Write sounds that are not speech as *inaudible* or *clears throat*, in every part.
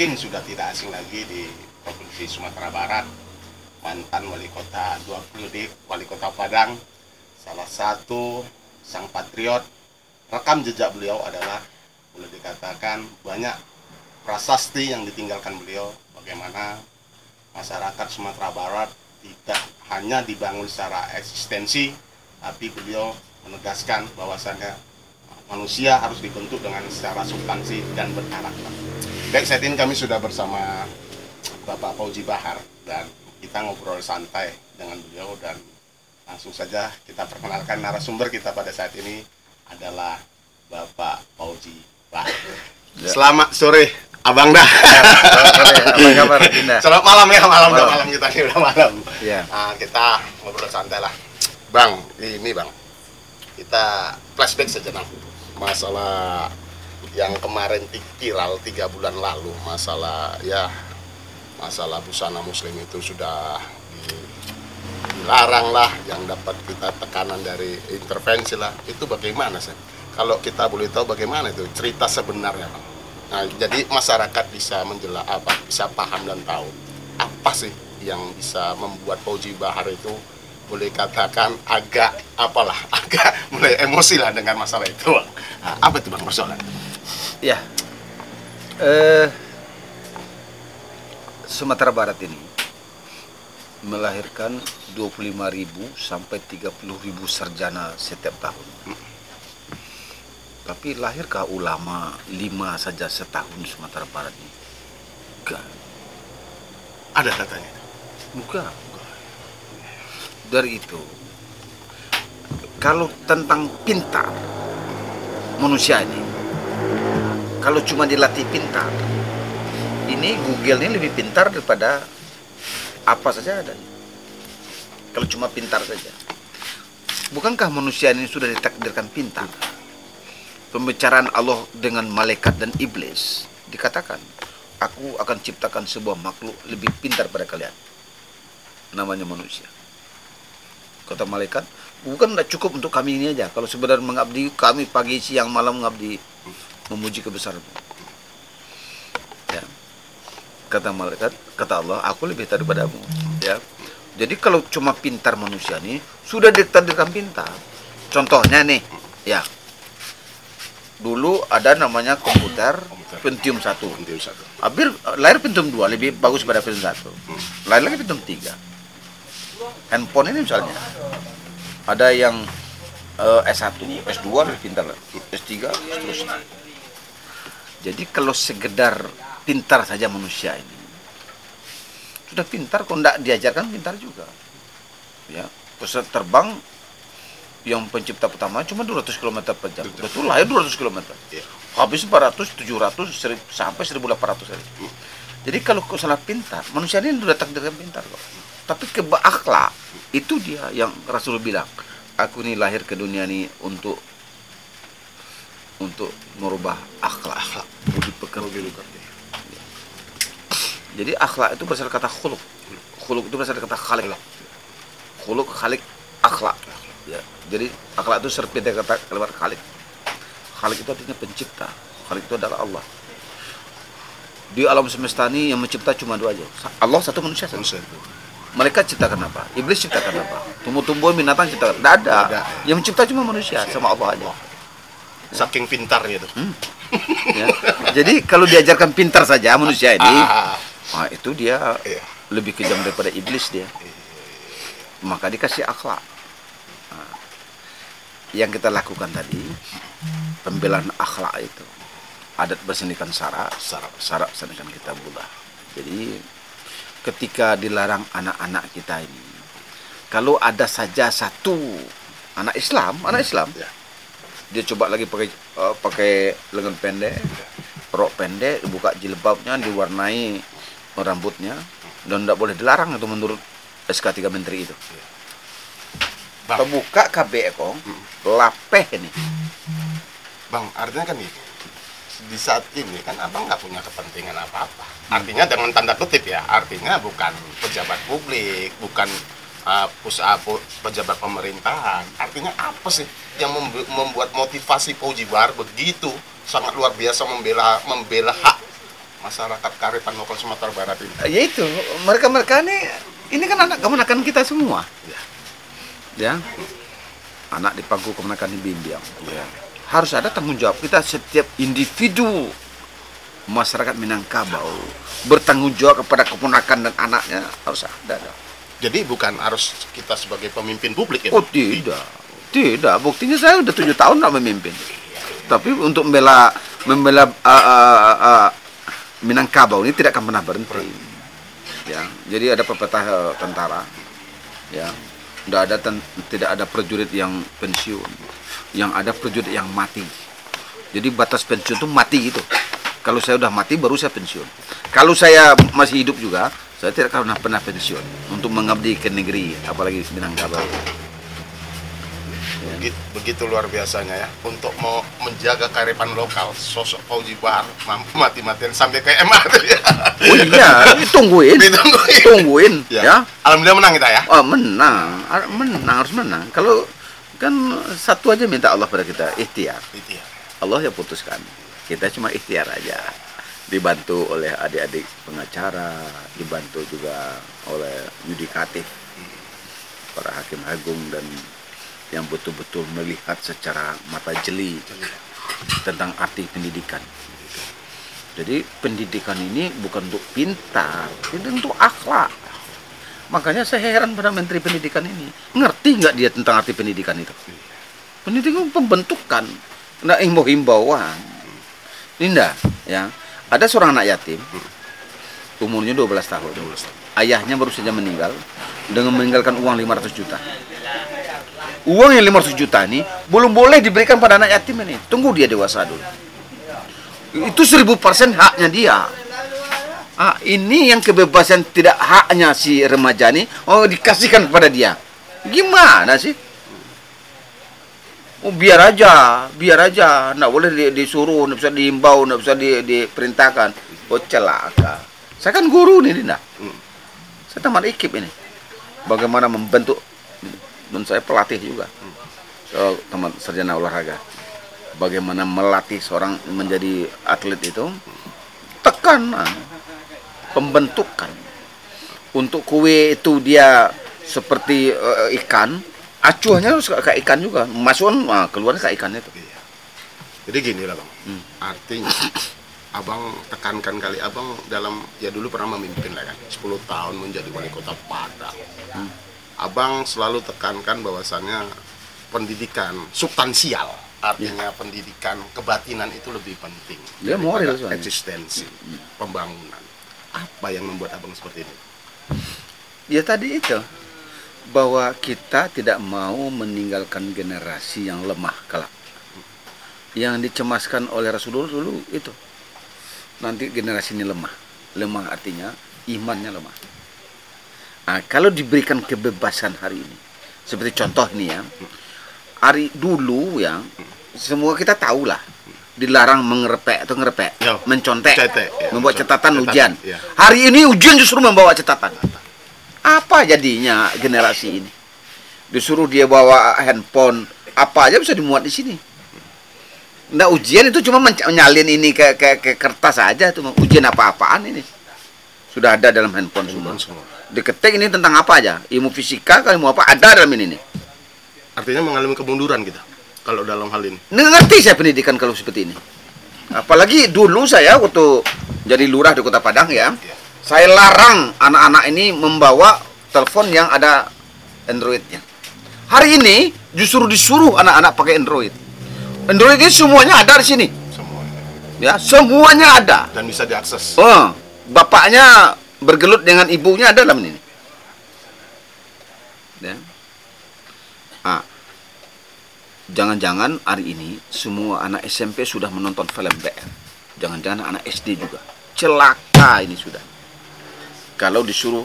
mungkin sudah tidak asing lagi di Provinsi Sumatera Barat, mantan wali kota dua periode wali kota Padang, salah satu sang patriot. Rekam jejak beliau adalah boleh dikatakan banyak prasasti yang ditinggalkan beliau, bagaimana masyarakat Sumatera Barat tidak hanya dibangun secara eksistensi, tapi beliau menegaskan bahwasannya manusia harus dibentuk dengan secara substansi dan berkarakter. Baik, saat ini kami sudah bersama Bapak Fauji Bahar dan kita ngobrol santai dengan beliau dan langsung saja kita perkenalkan narasumber kita pada saat ini adalah Bapak Fauji Bahar. Ya. Selamat sore, Abang dah. Apa kabar Dinda? *laughs* Selamat malam ya, malam udah Malam. malam kita nih udah malam. Ya. Nah, kita ngobrol santai lah. Bang, ini Bang. Kita flashback sejenak. Masalah yang kemarin viral tiga bulan lalu, masalah ya masalah busana muslim itu sudah di- dilarang lah, yang dapat kita tekanan dari intervensi lah. Itu bagaimana sih? Kalau kita boleh tahu bagaimana itu cerita sebenarnya, Bang. Nah, jadi masyarakat bisa menjelaskan apa, bisa paham dan tahu apa sih yang bisa membuat Fauji Bahar itu boleh katakan agak apalah *laughs* agak mulai emosi lah dengan masalah itu Bang. Nah, apa itu bang persoalan Ya. Eh, Sumatera Barat ini melahirkan 25.000 sampai 30.000 sarjana setiap tahun. Tapi lahirkah ulama lima saja setahun Sumatera Barat ini? Enggak. ada datanya Bukan. Dari itu, kalau tentang pintar manusia ini, kalau cuma dilatih pintar, ini Google ini lebih pintar daripada apa saja ada. Kalau cuma pintar saja. Bukankah manusia ini sudah ditakdirkan pintar? Pembicaraan Allah dengan malaikat dan iblis dikatakan, aku akan ciptakan sebuah makhluk lebih pintar pada kalian namanya manusia. Kata malaikat, bukan tidak cukup untuk kami ini aja. Kalau sebenarnya mengabdi kami pagi, siang, malam mengabdi memuji kebesaran. Ya. Kata malaikat, kata Allah, aku lebih daripadamu. Ya. Jadi kalau cuma pintar manusia ini sudah ditakdirkan pintar. Contohnya nih, ya. Dulu ada namanya komputer, Komputer. Pentium 1. Nanti satu Hampir eh, lahir Pentium 2 lebih bagus pada Pentium 1. Lahir lagi Pentium 3. Handphone ini misalnya ada yang eh, S1, S2 lebih pintar, S3 seterusnya. Jadi kalau sekedar pintar saja manusia ini sudah pintar kok tidak diajarkan pintar juga. Ya, pesawat terbang yang pencipta pertama cuma 200 km per jam. Betul lahir 200 km Iya. habis 400, 700, 1000, sampai 1800 kali. Jadi kalau kau salah pintar, manusia ini sudah takdirkan pintar kok. Tapi kebeakhlak itu dia yang Rasul bilang, aku ini lahir ke dunia ini untuk untuk merubah akhlak, akhlak budi pekerti. Jadi akhlak itu berasal dari kata khuluk. Khuluk itu berasal dari kata khalik. Khuluk, khalik, akhlak. Ya. Jadi akhlak itu serpit dari kata kalimat khalik. Khalik itu artinya pencipta. Khalik itu adalah Allah. Di alam semesta ini yang mencipta cuma dua aja. Allah satu manusia satu. Mereka ciptakan apa? Iblis ciptakan apa? Tumbuh-tumbuhan binatang ciptakan. Tidak ada. Tidak ada. Yang mencipta cuma manusia sama Allah aja. Saking pintarnya itu Ya. Jadi kalau diajarkan pintar saja manusia ini, ah, Wah, itu dia iya. lebih kejam daripada iblis dia. Maka dikasih akhlak. Nah, yang kita lakukan tadi pembelaan akhlak itu adat bersendikan sara Sara. sara sendikan kita bulah jadi ketika dilarang anak-anak kita ini, kalau ada saja satu anak Islam, anak Islam, Ya. Dia coba lagi pakai eh, pakai lengan pendek, rok pendek, buka jilbabnya, diwarnai rambutnya, dan tidak boleh dilarang itu menurut SK 3 Menteri itu. Bang, Terbuka KB kong, lapeh ini. Bang, artinya kan gini. Di saat ini kan abang nggak punya kepentingan apa-apa. Artinya dengan tanda kutip ya, artinya bukan pejabat publik, bukan uh, usaha pu- pejabat pemerintahan. Artinya apa sih yang membu- membuat motivasi Bahar begitu sangat luar biasa membela membela hak masyarakat Karipan lokal Sumatera Barat ini? Ya itu, mereka-mereka ini ini kan anak kemenakan kita semua. Ya. Ya. Anak di pangku kemenakan di Bimbiang. Ya. Harus ada tanggung jawab kita setiap individu masyarakat Minangkabau bertanggung jawab kepada keponakan dan anaknya harus ada. dong. Jadi bukan harus kita sebagai pemimpin publik ya? Oh tidak, tidak. Buktinya saya udah tujuh tahun nggak memimpin. Tapi untuk membela membela uh, uh, uh, Minangkabau ini tidak akan pernah berhenti. Ya, jadi ada pepatah uh, tentara. Ya, tidak ada ten- tidak ada prajurit yang pensiun. Yang ada prajurit yang mati. Jadi batas pensiun itu mati itu. Kalau saya udah mati baru saya pensiun. Kalau saya masih hidup juga, saya tidak pernah pernah pensiun untuk mengabdi ke negeri, apalagi Minangkabau. begitu, begitu luar biasanya ya untuk mau menjaga kearifan lokal sosok Fauji Bahar mampu mati-matian sampai ke MA tuh ya Oh iya, tungguin. Ditungguin. Tungguin, ya. ya. Alhamdulillah menang kita ya Oh, menang. Menang harus menang. Kalau kan satu aja minta Allah pada kita, ikhtiar. ya Allah yang putuskan. Kita cuma ikhtiar aja. Dibantu oleh adik-adik pengacara, dibantu juga oleh yudikatif, para hakim agung dan yang betul-betul melihat secara mata jeli tentang arti pendidikan. Jadi pendidikan ini bukan untuk pintar, itu untuk akhlak. Makanya saya heran pada Menteri Pendidikan ini. Ngerti nggak dia tentang arti pendidikan itu? Pendidikan pembentukan, nggak himbau-himbauan. Linda, ya. Ada seorang anak yatim, umurnya 12 tahun. Ayahnya baru saja meninggal dengan meninggalkan uang 500 juta. Uang yang 500 juta ini belum boleh diberikan pada anak yatim ini. Tunggu dia dewasa dulu. Itu 1000% haknya dia. Ah, ini yang kebebasan tidak haknya si remaja ini, oh dikasihkan kepada dia. Gimana sih? Oh, biar aja, biar aja, nggak boleh di- disuruh, nggak bisa diimbau, nggak bisa di- diperintahkan. Oh celaka. Saya kan guru nih, Dinda. Hmm. Saya tamat ikip ini. Bagaimana membentuk dan saya pelatih juga. So, tamat sarjana olahraga. Bagaimana melatih seorang menjadi atlet itu tekanan pembentukan untuk kue itu dia seperti eh, ikan acuhnya harus kayak ikan juga masukkan nah, keluar kayak ikan itu Iya. Jadi gini lah bang, Hmm. artinya abang tekankan kali abang dalam ya dulu pernah memimpin lah kan, 10 tahun menjadi wali kota Padang. Hmm. Abang selalu tekankan bahwasannya pendidikan substansial, artinya pendidikan kebatinan itu lebih penting. Dia moral eksistensi, pembangunan. Apa yang membuat abang seperti ini? ya tadi itu bahwa kita tidak mau meninggalkan generasi yang lemah kelak. Yang dicemaskan oleh Rasulullah dulu itu. Nanti generasi ini lemah. Lemah artinya imannya lemah. Nah, kalau diberikan kebebasan hari ini seperti contoh nih ya hari dulu ya semua kita tahu lah dilarang mengerepek atau ngerepek Ya, mencontek cetek, ya, membuat catatan Catatan, ujian. ya. hari ini ujian justru membawa catatan apa jadinya generasi ini disuruh dia bawa handphone apa aja bisa dimuat di sini Nggak ujian itu cuma menyalin ini ke, ke, ke kertas aja tuh ujian apa-apaan ini sudah ada dalam handphone semua Semua. diketik ini tentang apa aja ilmu fisika kalau ilmu apa ada dalam ini nih Artinya mengalami kemunduran kita kalau dalam hal ini. Ngerti saya pendidikan kalau seperti ini. Apalagi dulu saya waktu jadi lurah di Kota Padang ya, Iya. Saya larang anak-anak ini membawa telepon yang ada Androidnya. Hari ini justru disuruh anak-anak pakai Android. Android ini semuanya ada di sini, Semuanya. ya semuanya ada. Dan bisa diakses. Oh, bapaknya bergelut dengan ibunya ada dalam ini. Ya. Ah. Jangan-jangan hari ini semua anak SMP sudah menonton film BR. Jangan-jangan anak SD juga. Celaka ini sudah. Kalau disuruh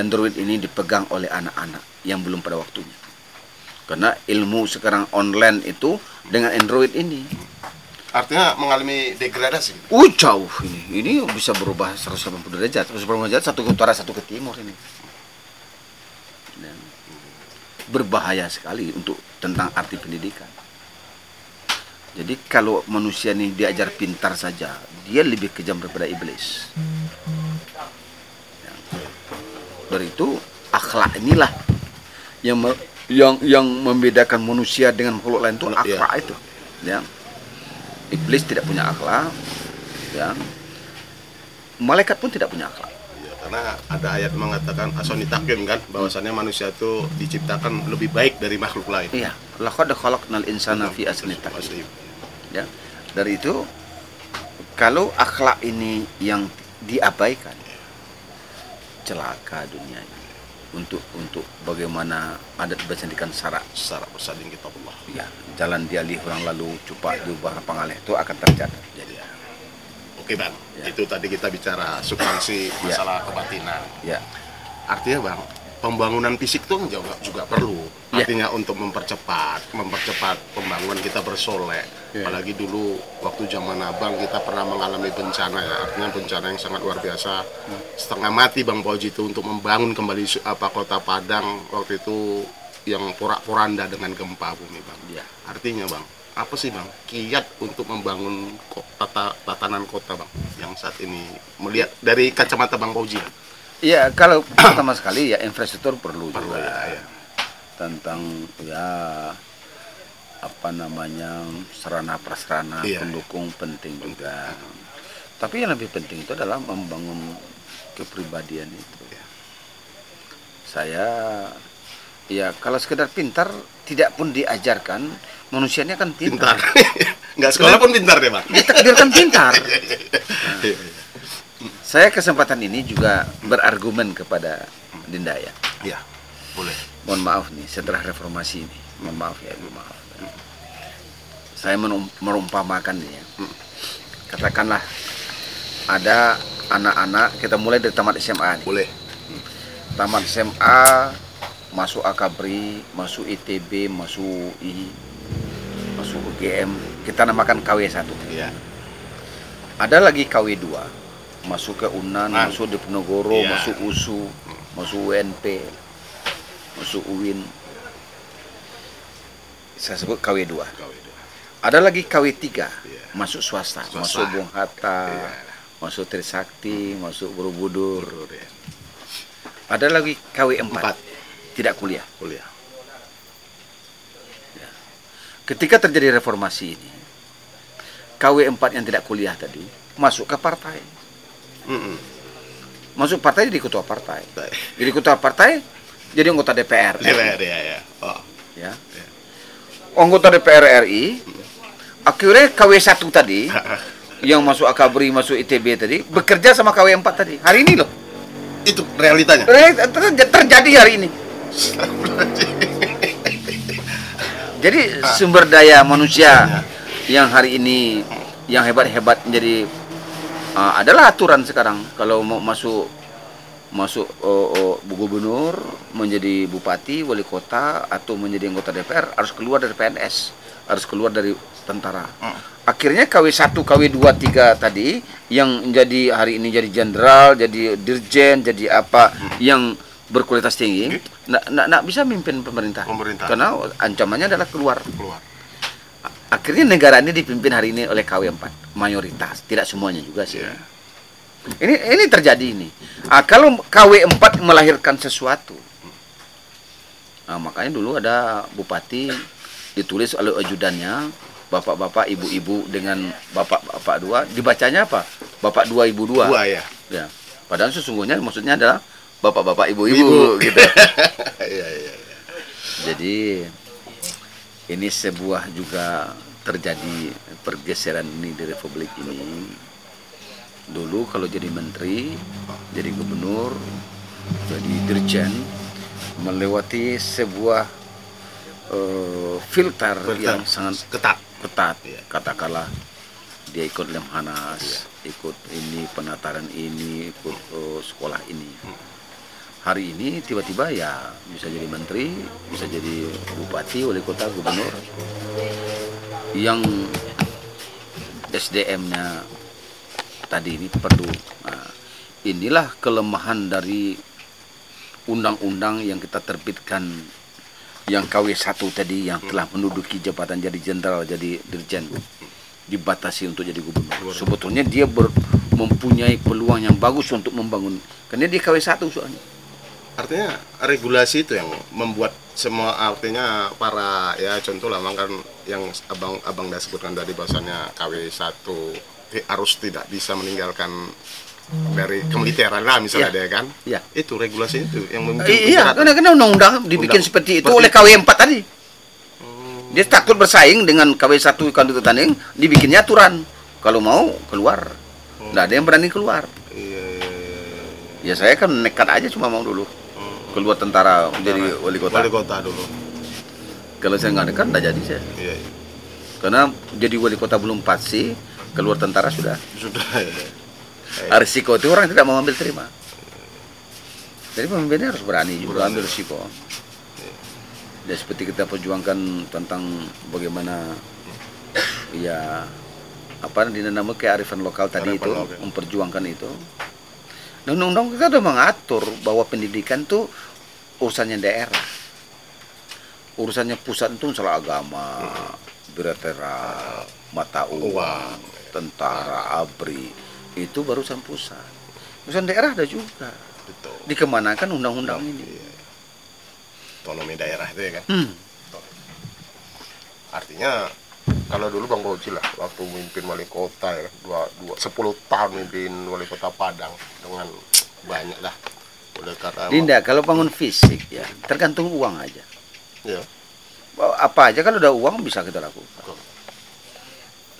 Android ini dipegang oleh anak-anak yang belum pada waktunya. Karena ilmu sekarang online itu dengan Android ini. Artinya mengalami degradasi. Uh jauh ini. Ini bisa berubah 180 derajat. 180 derajat satu ke utara satu ke timur ini. Dan berbahaya sekali untuk tentang arti pendidikan. Jadi kalau manusia ini diajar pintar saja, dia lebih kejam daripada iblis. Ya. Dari itu akhlak inilah yang me- yang yang membedakan manusia dengan makhluk lain itu Iya. akhlak itu. Ya. Iblis tidak punya akhlak, ya. Malaikat pun tidak punya akhlak. Ya, karena ada ayat mengatakan asoni takim kan bahwasannya manusia itu diciptakan lebih baik dari makhluk lain. Iya, laqad khalaqnal insana fi ahsani taqwim. Ya. Dari itu kalau akhlak ini yang diabaikan celaka dunia ini. Untuk untuk bagaimana adat bersendikan syarat Secara bersading kita Allah. ya jalan dialih orang lalu cupak diubah pangalih itu akan tercatat jadi Ya. Oke bang, Ya. itu tadi kita bicara substansi masalah kebatinan. ya Artinya bang, pembangunan fisik tuh juga, juga perlu. Ya. Artinya untuk mempercepat, mempercepat pembangunan kita bersolek. Ya. Apalagi dulu waktu zaman abang kita pernah mengalami bencana ya. Artinya bencana yang sangat luar biasa. Setengah mati bang Pauji itu untuk membangun kembali apa kota Padang waktu itu yang porak-poranda dengan gempa bumi bang. ya Artinya bang, apa sih bang kiat untuk membangun ko- tata, tatanan kota bang yang saat ini melihat dari kacamata bang Pauji ya? Ya kalau *clears throat* pertama sekali ya infrastruktur perlu, Perlu juga ya, ya. tentang ya apa namanya sarana prasarana Iya. pendukung penting juga. Tapi yang lebih penting itu adalah membangun kepribadian itu. Iya. saya ya kalau sekedar pintar tidak pun diajarkan manusia ini akan pintar. Pintar, *laughs* nggak sekolah pun pintar deh bang ditakdirkan pintar. *laughs* Iya, saya kesempatan ini juga berargumen kepada Dinda ya. Iya boleh. Mohon maaf nih setelah reformasi ini. Mohon maaf ya mohon maaf. Saya merumpamakan nih ya. Katakanlah ada anak-anak kita mulai dari tamat SMA nih. Boleh. Tamat SMA masuk Akabri masuk ITB masuk UI masuk UGM kita namakan KW1 iya. Ada lagi KW2 masuk ke UNAN Nah. masuk Diponegoro Iya. masuk USU masuk UNP masuk UIN saya sebut KW2 kau itu ada lagi KW3 Iya. masuk swasta, Swasta. masuk Bung Hatta Iya. masuk Trisakti masuk Borobudur deh. ada lagi KW4 empat tidak kuliah kuliah ketika terjadi reformasi ini KW4 yang tidak kuliah tadi masuk ke partai Mm-mm. masuk partai jadi ketua partai. Jadi ketua partai jadi anggota DPR DPR ya ya. Oh. Ya. Anggota DPR RI akhirnya KW1 tadi yang masuk Akabri masuk ITB tadi bekerja sama KW4 tadi. Hari ini loh. Itu realitanya? Ter- terjadi hari ini. *laughs* Jadi sumber daya manusia yang hari ini yang hebat-hebat menjadi uh, adalah aturan sekarang. Kalau mau masuk masuk oh, oh, gubernur menjadi bupati wali kota atau menjadi anggota DPR harus keluar dari PNS harus keluar dari tentara. Hmm. akhirnya KW1 KW2 3 tadi yang jadi hari ini jadi jenderal jadi dirjen jadi apa yang berkualitas tinggi nak nak nak bisa mimpin pemerintah. Pemerintah. karena ancamannya adalah keluar. Keluar akhirnya negara ini dipimpin hari ini oleh KW4 mayoritas tidak semuanya juga sih. Iya. ini ini terjadi ini. Ah, kalau KW4 melahirkan sesuatu nah, makanya dulu ada bupati ditulis oleh ajudannya bapak-bapak ibu-ibu dengan bapak-bapak dua. Dibacanya apa? Bapak dua ibu dua. Dua ya. Ya. Padahal sesungguhnya maksudnya adalah bapak-bapak Ibu. ibu-ibu gitu. *laughs* Iya iya iya. jadi ini sebuah juga terjadi pergeseran ini di republik ini dulu kalau jadi menteri, jadi gubernur, jadi dirjen melewati sebuah eh, filter, Filter. yang sangat ketat ketat. Iya. Katakanlah dia ikut Lemhanas, ikut ini penataran ini, ikut eh, sekolah ini. Hari ini tiba-tiba ya bisa jadi menteri, bisa jadi bupati, wali kota, gubernur yang SDM-nya tadi ini perlu. Nah, inilah kelemahan dari undang-undang yang kita terbitkan yang KW1 tadi yang telah menduduki jabatan jadi jenderal, jadi dirjen dibatasi untuk jadi gubernur. Sebetulnya dia ber- mempunyai peluang yang bagus untuk membangun karena dia KW1 soalnya. artinya regulasi itu yang membuat semua artinya para ya contoh lah kan yang abang abang dah sebutkan tadi bahwasannya KW 1 harus tidak bisa meninggalkan dari kemiliteran lah misalnya Iya. dia kan Iya. itu regulasi itu yang mungkin Eh, iya, karena karena undang-undang dibikin Undang- seperti itu seperti oleh itu. KW4 tadi. Dia takut bersaing dengan KW1 kan itu tanding, dibikinnya aturan. Kalau mau keluar. Nggak ada yang berani keluar. iya, iya, iya, iya. Ya saya kan nekat aja cuma mau dulu Hmm. Keluar tentara menjadi wali kota. wali kota dulu Kalau saya nggak nekat nggak jadi saya. iya, iya. Karena jadi wali kota belum pasti, keluar tentara sudah. sudah iya. Risiko itu orang tidak mau ambil terima. Jadi pemimpinnya harus berani juga ambil risiko. Ya seperti kita perjuangkan tentang bagaimana ya apa dinamakan kearifan lokal tadi Kearifan itu lokal. memperjuangkan itu. Dan undang-undang kita sudah mengatur bahwa pendidikan itu urusannya daerah. Urusannya pusat itu masalah agama, bilateral, mata uang, Uang. tentara, ABRI itu baru urusan pusat. Urusan daerah ada juga. betul Dikemanakan undang-undang ini? Iya. otonomi daerah itu ya kan Hmm. artinya kalau dulu bang Boji lah waktu memimpin wali kota ya dua dua sepuluh tahun memimpin wali kota Padang dengan banyak lah oleh karena Linda, kalau bangun fisik ya tergantung uang aja. ya Apa aja kalau udah uang bisa kita lakukan. betul.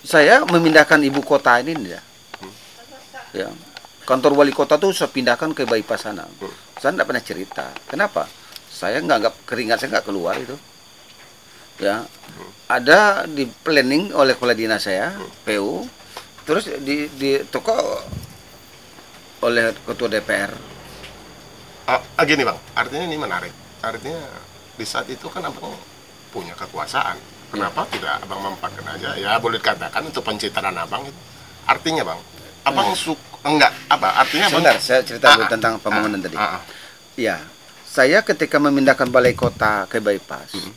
Saya memindahkan ibu kota ini Linda. Ya. Kantor wali kota tuh saya pindahkan ke bypass sana. Saya tidak pernah cerita. Kenapa? Saya nggak anggap keringat saya nggak keluar itu. Ya. Ada di planning oleh kepala dinas saya, PU. Terus di di toko oleh ketua DPR. ah, ah, gini bang artinya ini menarik artinya di saat itu kan abang punya kekuasaan kenapa tidak abang memanfaatkan aja ya boleh dikatakan untuk pencitraan abang itu artinya bang abang suk enggak apa artinya abang Sebentar, saya cerita dulu Ah, tentang ah, pembangunan ah, tadi. ah, ah. Ya, saya ketika memindahkan balai kota ke bypass, Hmm.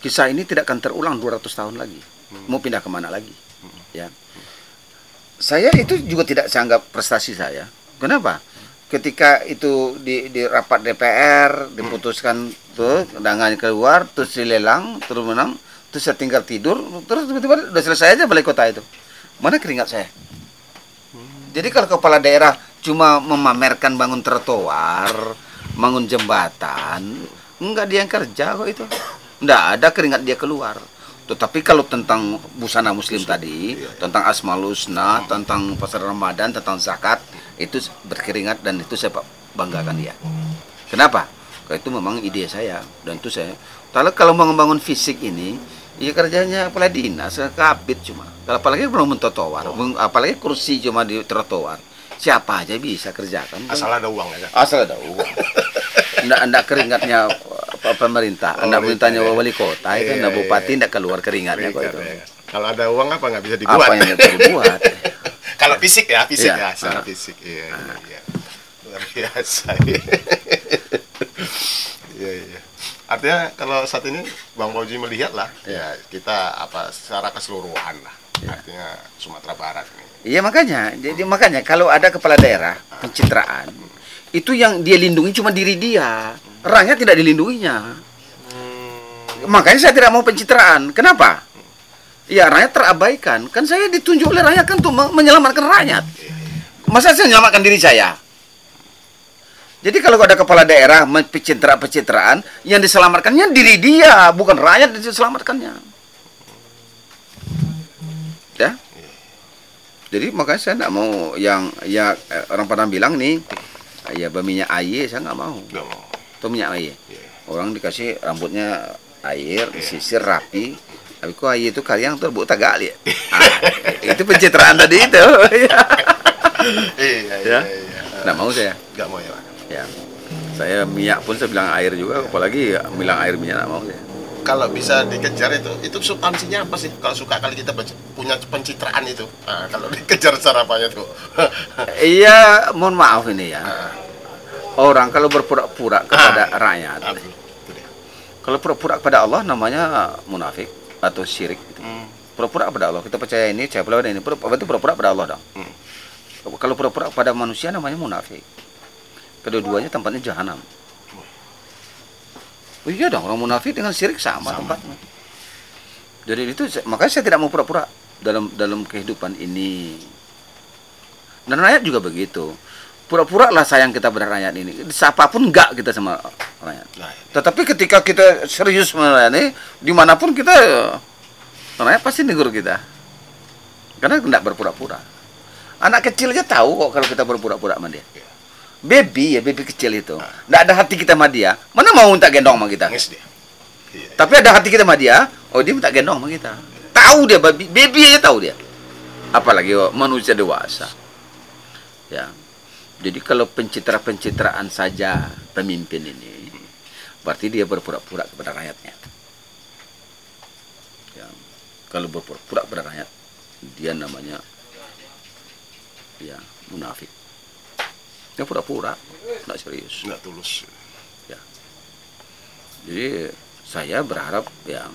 Kisah ini tidak akan terulang 200 tahun lagi. Hmm. Mau pindah ke mana lagi? Ya, saya itu juga tidak saya anggap prestasi saya. Kenapa? Ketika itu di, di rapat DPR diputuskan tuh undangan keluar, terus dilelang, terus menang, terus saya tinggal tidur, terus tiba-tiba udah selesai aja balai kota itu. Mana keringat saya? Jadi kalau kepala daerah cuma memamerkan bangun trotoar, bangun jembatan, enggak dia yang kerja kok itu. Enggak ada keringat dia keluar. Tetapi kalau tentang busana muslim tadi, tentang asmaul husna, tentang pasar Ramadan, tentang zakat, itu berkeringat dan itu saya banggakan dia. Kenapa? Karena itu memang ide saya dan itu saya. Kalau kalau mau membangun fisik ini, ya kerjanya kepala dinas, kabit cuma. Kalau apalagi belum trotoar, apalagi kursi cuma di trotoar. Siapa aja bisa kerjakan. asal ada uang ya Asal ada uang. *laughs* Ndak ndak keringatnya pemerintah, Oh, ndak perintahnya iya. wali kota, itu Iya, ndak iya, bupati iya. ndak keluar keringatnya kok itu. ya kan? kalau ada uang apa nggak bisa dibuat Apa yang bisa dibuat? *laughs* kalau fisik ya fisik Iya. ya secara Ah. fisik iya iya, iya. luar biasa *laughs* iya iya artinya kalau saat ini bang Boji melihat lah ya kita apa secara keseluruhan lah artinya Sumatera Barat ini Iya makanya, jadi makanya kalau ada kepala daerah pencitraan, itu yang dia lindungi cuma diri dia, rakyat tidak dilindunginya. Makanya saya tidak mau pencitraan. Kenapa? Ya rakyat terabaikan. Kan saya ditunjuk oleh rakyat kan untuk me- menyelamatkan rakyat. Masa saya menyelamatkan diri saya? Jadi kalau ada kepala daerah pencitraan-pencitraan, yang diselamatkannya diri dia, bukan rakyat diselamatkannya. Ya? Jadi makanya saya nggak mau yang ya orang Padang bilang nih ya berminyak air saya nggak mau. Nggak mau. Itu minyak air. Iya. Orang dikasih rambutnya air, Iya. disisir rapi. Tapi kok air itu kalian tuh buat tagak lihat. Ah, itu pencitraan tadi itu. *laughs* Iya, iya, Ya. iya. Nggak mau saya. Nggak mau ya. Ya. Saya minyak pun saya bilang air juga, apalagi bilang air minyak nggak mau saya. Kalau bisa dikejar itu, itu substansinya apa sih? Kalau suka kali kita punya pencitraan itu, nah, kalau *laughs* dikejar cara apanya tuh? Iya, mohon maaf ini ya. Orang kalau berpura-pura kepada Ah, rakyat, ah, kalau pura-pura kepada Allah namanya munafik atau syirik. gitu. Hmm. Pura-pura kepada Allah, kita percaya ini, saya pula ini, pura berarti pura-pura kepada Allah dong. Hmm. Kalau pura-pura kepada manusia namanya munafik. Kedua-duanya tempatnya jahanam. Oh, iya dong, orang munafik dengan syirik sama, Sama. tempatnya. Jadi itu makanya saya tidak mau pura-pura dalam dalam kehidupan ini. Dan rakyat juga begitu. Pura-pura lah sayang kita pada rakyat ini. Siapa pun enggak kita sama rakyat. Nah, ini. Tetapi ketika kita serius melayani, di mana pun kita, rakyat pasti negur kita. Karena tidak berpura-pura. Anak kecil aja tahu kok kalau kita berpura-pura sama dia. Iya. Baby ya, baby kecil itu. Tidak ada hati kita sama dia. Mana mau minta gendong sama kita? Dia. Iya. Tapi ada hati kita sama dia, oh dia minta gendong sama kita. Tahu dia, baby, baby aja tahu dia. Apalagi oh, manusia dewasa. Ya. Jadi kalau pencitra-pencitraan saja pemimpin ini, berarti dia berpura-pura kepada rakyatnya. Ya. Kalau berpura-pura kepada rakyat, dia namanya ya munafik. Dia pura-pura, tidak serius. Nggak tulus. Jadi saya berharap ya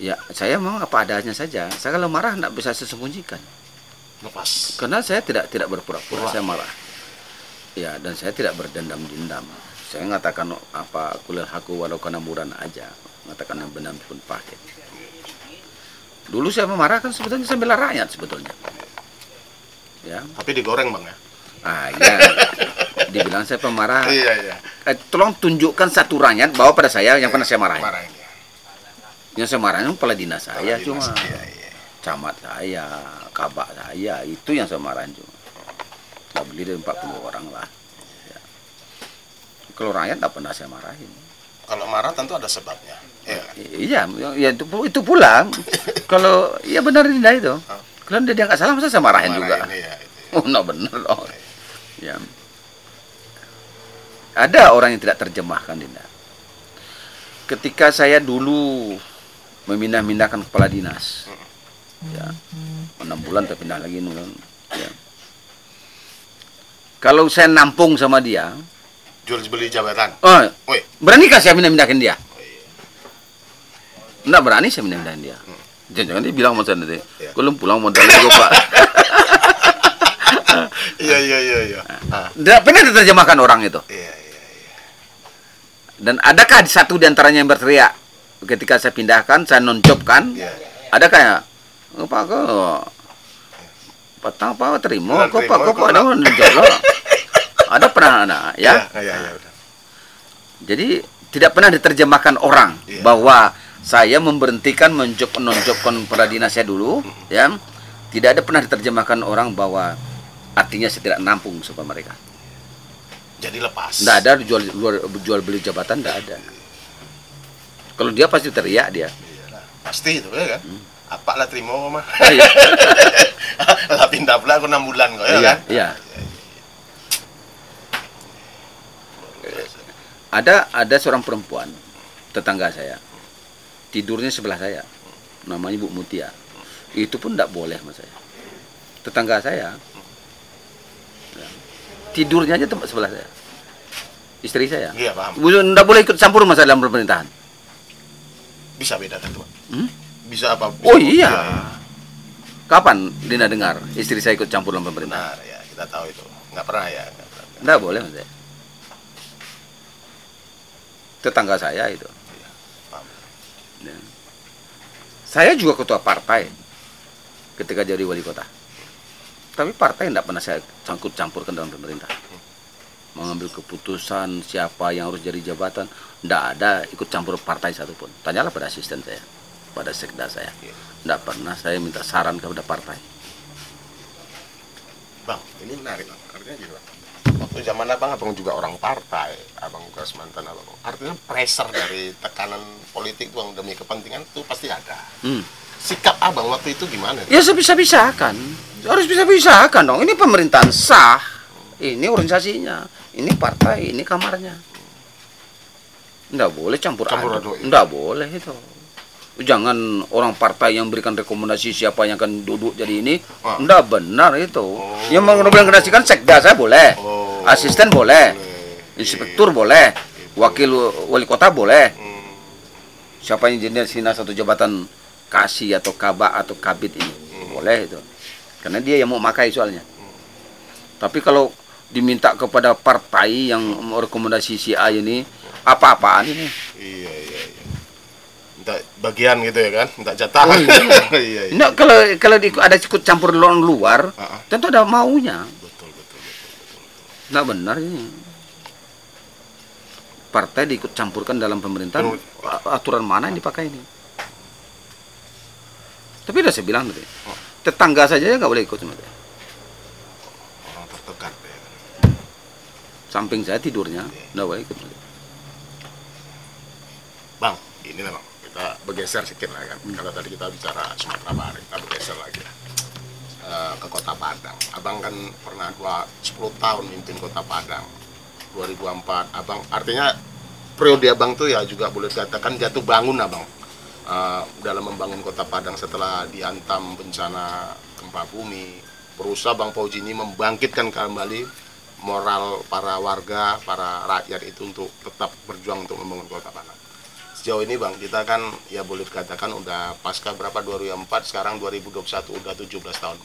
ya saya memang apa adanya saja. Saya kalau marah tidak bisa saya sembunyikan. Lepas. Karena saya tidak tidak berpura-pura saya marah. Ya dan saya tidak berdendam-dendam. Saya mengatakan apa kulil haku walau kana muran aja. Mengatakan yang benar pun pahit. Dulu saya memarahkan sebetulnya saya bela rakyat sebetulnya. Ya, Tapi digoreng bang ya. ah ya. *laughs* Dibilang saya pemarah. Iya iya. Eh, tolong tunjukkan satu rakyat bahwa pada saya yang pernah saya marahin. Marahin dia. Yang saya marahin kepala dinas saya Kepala cuma dinas, Iya iya. camat saya, kabak saya, itu yang saya marahin cuma. Nggak beli dari 40 orang lah. Ya. Kalau rakyat nggak pernah saya marahin. Kalau marah tentu ada sebabnya. Iya. kan? Iya, ya itu, itu pula. *laughs* Kalau ya benar Dinda itu. Ah. Kalau dia nggak salah masa saya marahin juga. Marahin, Iya, itu. *laughs* Oh, nggak benar loh. Ya. Ada orang yang tidak terjemahkan, Dinda. Ketika saya dulu memindah-mindahkan kepala dinas, ya, enam bulan saya pindah lagi bulan, ya. Kalau saya nampung sama dia, Jual beli jabatan. oh, Woi. berani saya mindah-mindahkan dia? Enggak berani saya mindah-mindahin dia. Jangan-jangan dia bilang sama saya nanti, Iya. belum pulang modal lagi pak. *laughs* Iya iya iya iya. *laughs* Tidak pernah diterjemahkan orang itu. Iya iya iya. Dan adakah satu di antaranya yang berteriak ketika saya pindahkan, saya nonjobkan? Iya. Adakah ya? Apa kok? Petang apa terima? Kok pak? Kok ada nonjob lo? Ada pernah ada? Ya. *laughs* Iya iya udah. Jadi tidak pernah diterjemahkan orang Iya. bahwa saya memberhentikan menjob nonjobkan dinas saya dulu, ya. Tidak ada pernah diterjemahkan orang bahwa artinya saya tidak nampung sama mereka. Jadi lepas. Tidak ada jual luar jual beli jabatan tidak ada. Kalau dia pasti teriak dia. Iya. Pasti itu ya kan. Apa lah terima kok mah. Iya. *laughs* lah pindah pula aku 6 bulan kok ya Iya, kan. iya. Ada ada seorang perempuan tetangga saya tidurnya sebelah saya namanya Bu Mutia itu pun tidak boleh sama saya tetangga saya ya, tidurnya aja tempat sebelah saya istri saya Iya paham. tidak boleh ikut campur masalah dalam pemerintahan Bisa beda tentu. Hmm? Bisa apa? Bisa oh iya kapan Dina dengar istri saya ikut campur dalam pemerintahan Benar ya, kita tahu itu. Nggak pernah ya. nggak pernah. boleh mas tetangga saya itu Paham. Ya. Saya juga ketua partai ketika jadi wali kota. Tapi partai tidak pernah saya campur campurkan dalam pemerintah. Mengambil keputusan siapa yang harus jadi jabatan, tidak ada ikut campur partai satupun. Tanyalah pada asisten saya, pada sekda saya. Tidak pernah saya minta saran kepada partai. Bang, ini menarik bang. Artinya gini bang. Waktu zaman abang, abang juga orang partai, abang bekas mantan abang. Artinya pressure dari tekanan politik bang demi kepentingan itu pasti ada. Hmm. Sikap abang waktu itu gimana? Ya sebisa-bisakan. Harus bisa-bisakan dong. Ini pemerintahan sah. Ini organisasinya. Ini partai. Ini kamarnya. Nggak boleh campur, Campur aduk. aduk, ya. Nggak boleh itu. Jangan orang partai yang berikan rekomendasi siapa yang akan duduk jadi ini. Ah. Nggak benar itu. Oh. Yang merekomendasikan sekda saya boleh. Oh. Asisten boleh. Boleh. Inspektur boleh. Wakil wali kota boleh. Hmm. siapa yang jadi sina satu jabatan kasih atau kabak atau kabit ini boleh itu karena dia yang mau makai soalnya tapi kalau diminta kepada partai yang merekomendasi si A ini apa-apaan ini Iya iya iya. Minta bagian gitu ya kan? Minta jatah. Oh, iya. *laughs* iya iya. Nggak, kalau kalau di, ada ikut campur orang luar Ah, ah. tentu ada maunya Betul betul betul. nggak benar ini partai diikut campurkan dalam pemerintahan Betul. aturan mana yang dipakai ini tapi udah saya bilang tadi Oh. tetangga saja nggak boleh ikut sama dia. Orang tertekan ya samping saya tidurnya nggak boleh ikut. Bang, ini lah Kita bergeser sedikit lah kan. Kalau tadi kita bicara Sumatera Barat, kita bergeser lagi. Eh, ke Kota Padang. Abang kan pernah dua, 10 tahun mimpin Kota Padang. 2004. Abang artinya periode abang tuh ya juga boleh dikatakan jatuh bangun abang. Eh, dalam membangun Kota Padang setelah diantam bencana gempa bumi. Berusaha Bang Fauji ini membangkitkan kembali moral para warga, para rakyat itu untuk tetap berjuang untuk membangun Kota Padang sejauh ini bang kita kan ya boleh dikatakan udah pasca berapa 2004 sekarang 2021 udah 17 tahun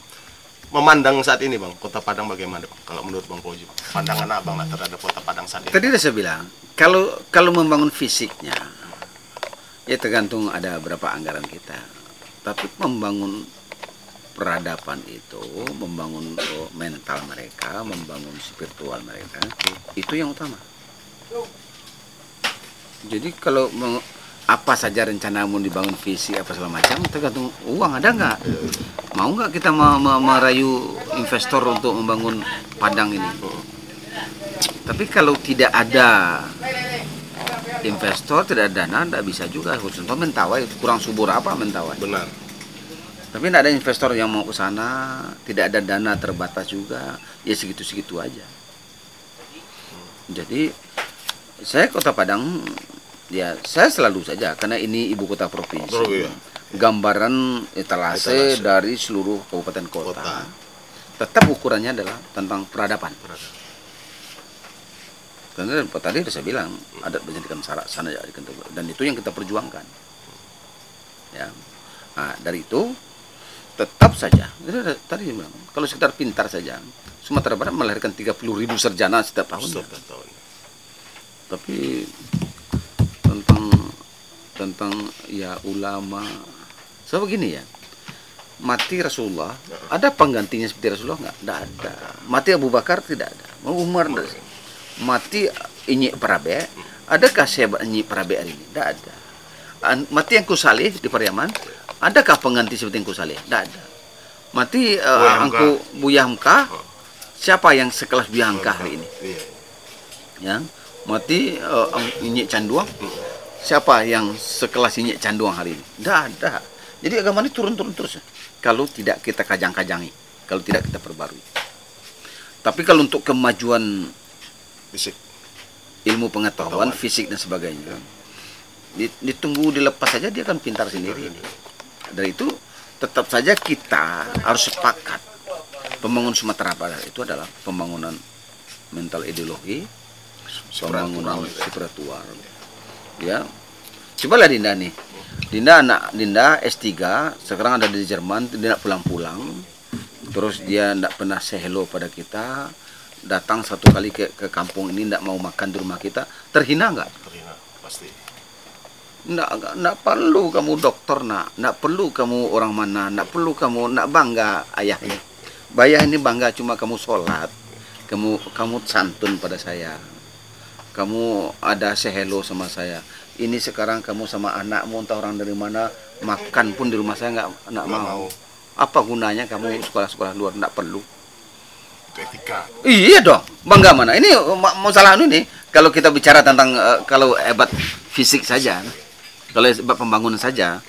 memandang saat ini bang kota Padang bagaimana bang kalau menurut bang bang pandangan abang lah terhadap kota Padang saat ini Tadi udah saya bilang, kalau kalau membangun fisiknya, ya tergantung ada berapa anggaran kita. Tapi membangun peradaban itu, membangun oh, mental mereka, membangun spiritual mereka, itu yang utama. Jadi kalau meng- apa saja rencanamu dibangun visi apa segala macam tergantung uang ada nggak mau nggak kita me- me- merayu investor untuk membangun padang ini tapi kalau tidak ada investor, tidak ada dana, tidak bisa juga. Contoh Mentawai, kurang subur apa Mentawai? benar Tapi tidak ada investor yang mau ke sana, tidak ada dana terbatas juga, ya segitu-segitu aja. Jadi saya Kota Padang, ya saya selalu saja karena ini ibu kota provinsi. Betul, iya. Gambaran etalase, Etalase. dari seluruh kabupaten kota. Kota. Tetap ukurannya adalah tentang peradaban. Peradaban. Karena tadi sudah saya bilang adat menjadikan syarat sana ya dan itu yang kita perjuangkan. Ya, nah, dari itu tetap saja. Ada- tadi bilang kalau sekitar pintar saja Sumatera Barat melahirkan 30 ribu sarjana setiap tahun. Setiap tahun Tapi tentang tentang ya ulama, so begini ya. Mati Rasulullah, ada penggantinya seperti Rasulullah nggak? Nggak ada. Mati Abu Bakar tidak ada. Mau Umar nggak ada. Mati Inyi Parabe, adakah saya Inyi Parabe hari ini? Tidak ada. Mati yang Saleh di Pariaman, adakah pengganti seperti yang Saleh? Tidak ada. Mati uh, Hamka. Angku Buya Hamka, siapa yang sekelas Buya Hamka hari ini? iya ya mati uh, Inyi Canduang. Siapa yang sekelas Inyi Canduang hari ini? Tidak ada. Jadi agama ini turun-turun terus. Ya. kalau tidak kita kajang-kajangi kalau tidak kita perbarui. Tapi kalau untuk kemajuan fisik. Ilmu pengetahuan fisik dan sebagainya. Di- ditunggu dilepas saja dia akan pintar sendiri. Dari itu tetap saja kita harus sepakat. Pembangunan Sumatera Barat itu adalah pembangunan mental ideologi pembangunan spiritual. Ya. Cobalah Dinda nih. Dinda anak Dinda S3 sekarang ada di Jerman dia pulang-pulang. Terus dia tidak pernah say hello pada kita. Datang satu kali ke, ke kampung ini tidak mau makan di rumah kita. Terhina nggak? Terhina pasti. Nggak, nggak, perlu kamu dokter nak, nggak perlu kamu orang mana, nggak perlu kamu nggak bangga ayah ini. Bayah ini bangga cuma kamu sholat, kamu kamu santun pada saya, kamu ada sehelo sama saya. Ini sekarang kamu sama anakmu entah orang dari mana makan pun di rumah saya nggak nggak mau. mau. Apa gunanya kamu sekolah-sekolah luar nggak perlu. Itu etika. Iya dong, bangga mana? Ini ma- masalah anu nih. Kalau kita bicara tentang eh, kalau hebat fisik saja, kalau hebat pembangunan saja,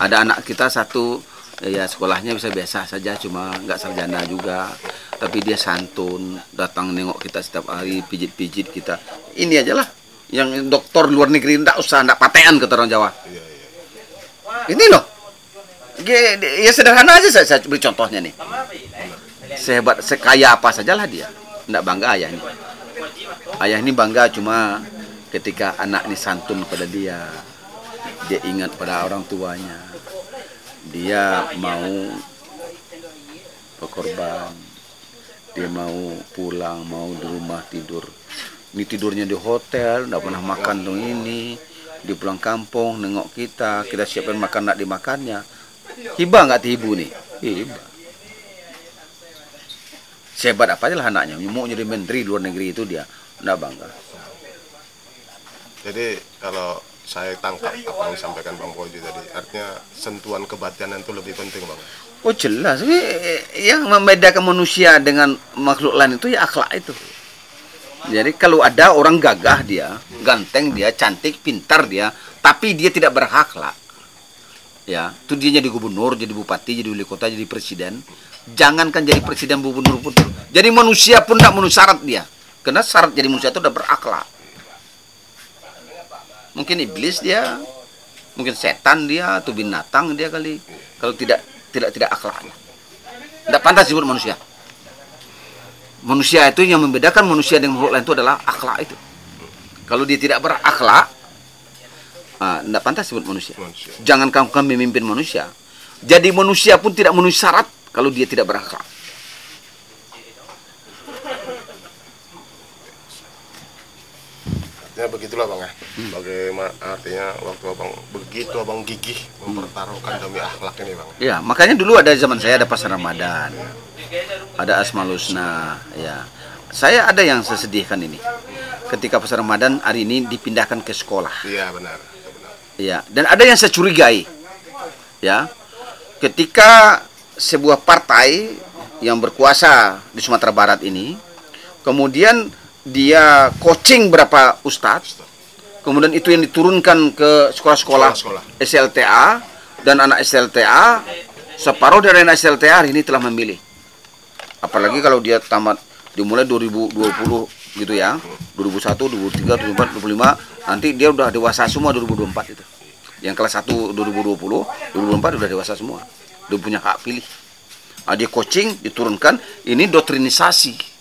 ada anak kita satu ya sekolahnya bisa biasa saja, cuma nggak sarjana juga, tapi dia santun, datang nengok kita setiap hari, pijit-pijit kita. Ini aja lah, yang dokter luar negeri ndak usah ndak patean kata orang Jawa. Iya, iya. Ini loh, ya sederhana aja saya, saya beri contohnya nih. Sehebat, sekaya apa sajalah dia, ndak bangga ayah ini. Ayah ini bangga cuma ketika anak ini santun pada dia, dia ingat pada orang tuanya, dia mau berkorban, dia mau pulang, mau di rumah tidur. Ini tidurnya di hotel, nggak pernah makan tuh ini. Di pulang kampung, nengok kita, kita siapkan makan nak dimakannya. Hibah nggak tibu nih? Hibah. Sehebat apa aja lah anaknya, mau jadi menteri luar negeri itu dia, nggak bangga. Jadi kalau saya tangkap apa yang disampaikan Bang Poji tadi, artinya sentuhan kebatinan itu lebih penting Bang. Oh jelas, eh, yang membedakan manusia dengan makhluk lain itu ya akhlak itu. Jadi kalau ada orang gagah dia, ganteng dia, cantik, pintar dia, tapi dia tidak berakhlak, ya, itu dia jadi gubernur, jadi bupati, jadi wali kota, jadi presiden. Jangankan jadi presiden, gubernur pun, jadi manusia pun tidak memenuhi syarat dia, karena syarat jadi manusia itu udah berakhlak. Mungkin iblis dia, mungkin setan dia, atau binatang dia kali. Kalau tidak tidak tidak akhlaknya, tidak pantas disebut manusia. Manusia itu yang membedakan manusia dengan makhluk lain itu adalah akhlak itu. Kalau dia tidak berakhlak, ah, tidak pantas disebut manusia. Manusia. Jangan kamu kamu memimpin manusia. Jadi manusia pun tidak memenuhi syarat kalau dia tidak berakhlak. Artinya begitulah Bang ya. Bagaimana artinya waktu Abang begitu Abang gigih mempertaruhkan demi akhlak ini Bang. Ya, makanya dulu ada zaman saya ada pasar Ramadan. Ada Asmaul Husna, ya. Saya ada yang saya sedihkan ini. Ketika pasar Ramadan hari ini dipindahkan ke sekolah. Iya benar. itu benar. Ya, dan ada yang saya curigai. Ya. Ketika sebuah partai yang berkuasa di Sumatera Barat ini kemudian dia coaching berapa ustadz. Kemudian itu yang diturunkan ke sekolah-sekolah. SLTA dan anak SLTA separuh dari anak SLTA hari ini telah memilih. Apalagi kalau dia tamat dimulai 2020 gitu ya. 2001 2003 2004 2005 nanti dia udah dewasa semua 2024 itu. Yang kelas 1 2020 2024 udah dewasa semua. Udah punya hak pilih. Nah, dia coaching diturunkan. Ini dotrinisasi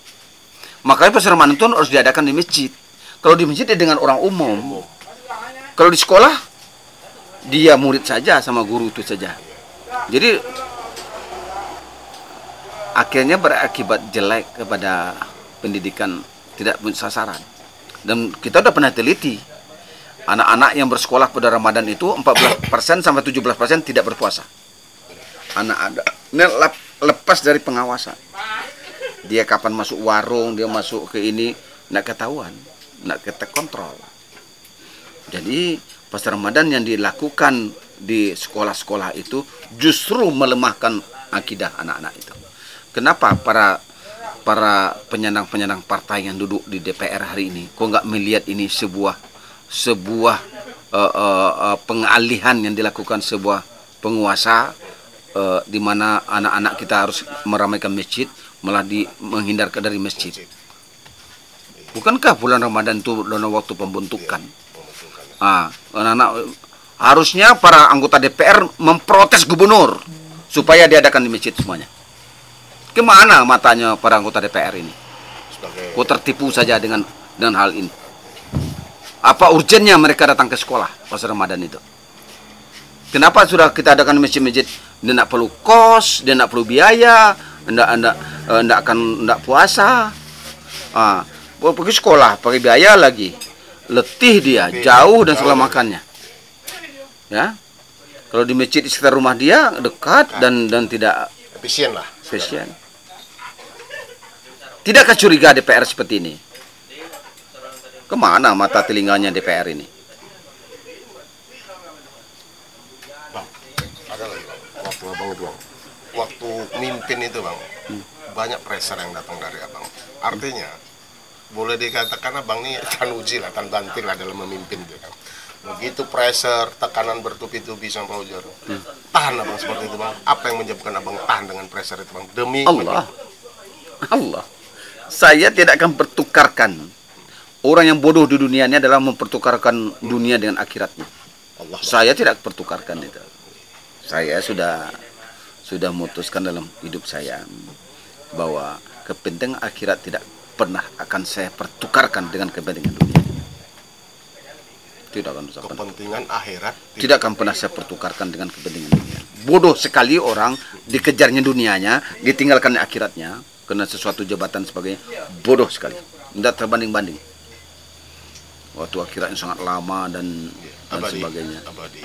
makanya pasar Ramadan itu harus diadakan di masjid. Kalau di masjid dia dengan orang umum. Kalau di sekolah dia murid saja sama guru itu saja. Jadi akhirnya berakibat jelek kepada pendidikan tidak sasaran. Dan kita udah pernah teliti anak-anak yang bersekolah pada Ramadan itu 14% sampai 17% tidak berpuasa. Anak ada lepas dari pengawasan dia kapan masuk warung dia masuk ke ini nggak ketahuan nggak kita kontrol jadi pas Ramadan yang dilakukan di sekolah-sekolah itu justru melemahkan akidah anak-anak itu. Kenapa para para penyandang-penyandang partai yang duduk di DPR hari ini kok nggak melihat ini sebuah sebuah eh, eh, pengalihan yang dilakukan sebuah penguasa eh, di mana anak-anak kita harus meramaikan masjid malah di menghindarkan dari masjid. Bukankah bulan Ramadan itu dalam waktu pembentukan? Ah, anak-anak harusnya para anggota DPR memprotes gubernur supaya diadakan di masjid semuanya. Ke mana matanya para anggota DPR ini? Kok tertipu saja dengan dengan hal ini? Apa urgennya mereka datang ke sekolah pas Ramadan itu? Kenapa sudah kita adakan masjid-masjid? Dia tidak perlu kos, dia tidak perlu biaya, tidak tidak tidak akan tidak puasa. Ah, mau pergi sekolah pakai biaya lagi, letih dia, jauh dan segala makannya. Ya, kalau di masjid di sekitar rumah dia dekat dan dan tidak efisien lah. spesial. Tidakkah curiga DPR seperti ini? Ke mana mata telinganya DPR ini? Itu bang. Mimpin itu bang. banyak pressure yang datang dari abang. Artinya boleh dikatakan abang nih tan uji lah, tan banting lah dalam memimpin gitu kan. Begitu pressure, tekanan bertubi-tubi sama Pak Ujar. Tahan abang seperti itu bang. Apa yang menyebabkan abang tahan dengan pressure itu bang? Demi Allah. Allah. Saya tidak akan pertukarkan orang yang bodoh di dunia ini adalah mempertukarkan dunia dengan akhiratnya. Allah. Saya tidak pertukarkan itu. Saya sudah sudah memutuskan dalam hidup saya bahwa kepentingan akhirat tidak pernah akan saya pertukarkan dengan kepentingan dunia. Tidak akan pernah. Kepentingan akhirat Tidak akan pernah saya pertukarkan dengan kepentingan dunia. Bodoh sekali orang dikejarnya dunianya, ditinggalkan akhiratnya karena sesuatu jabatan sebagainya. Bodoh sekali. Tidak terbanding-banding. Waktu akhiratnya sangat lama dan dan abadi. sebagainya. Abadi.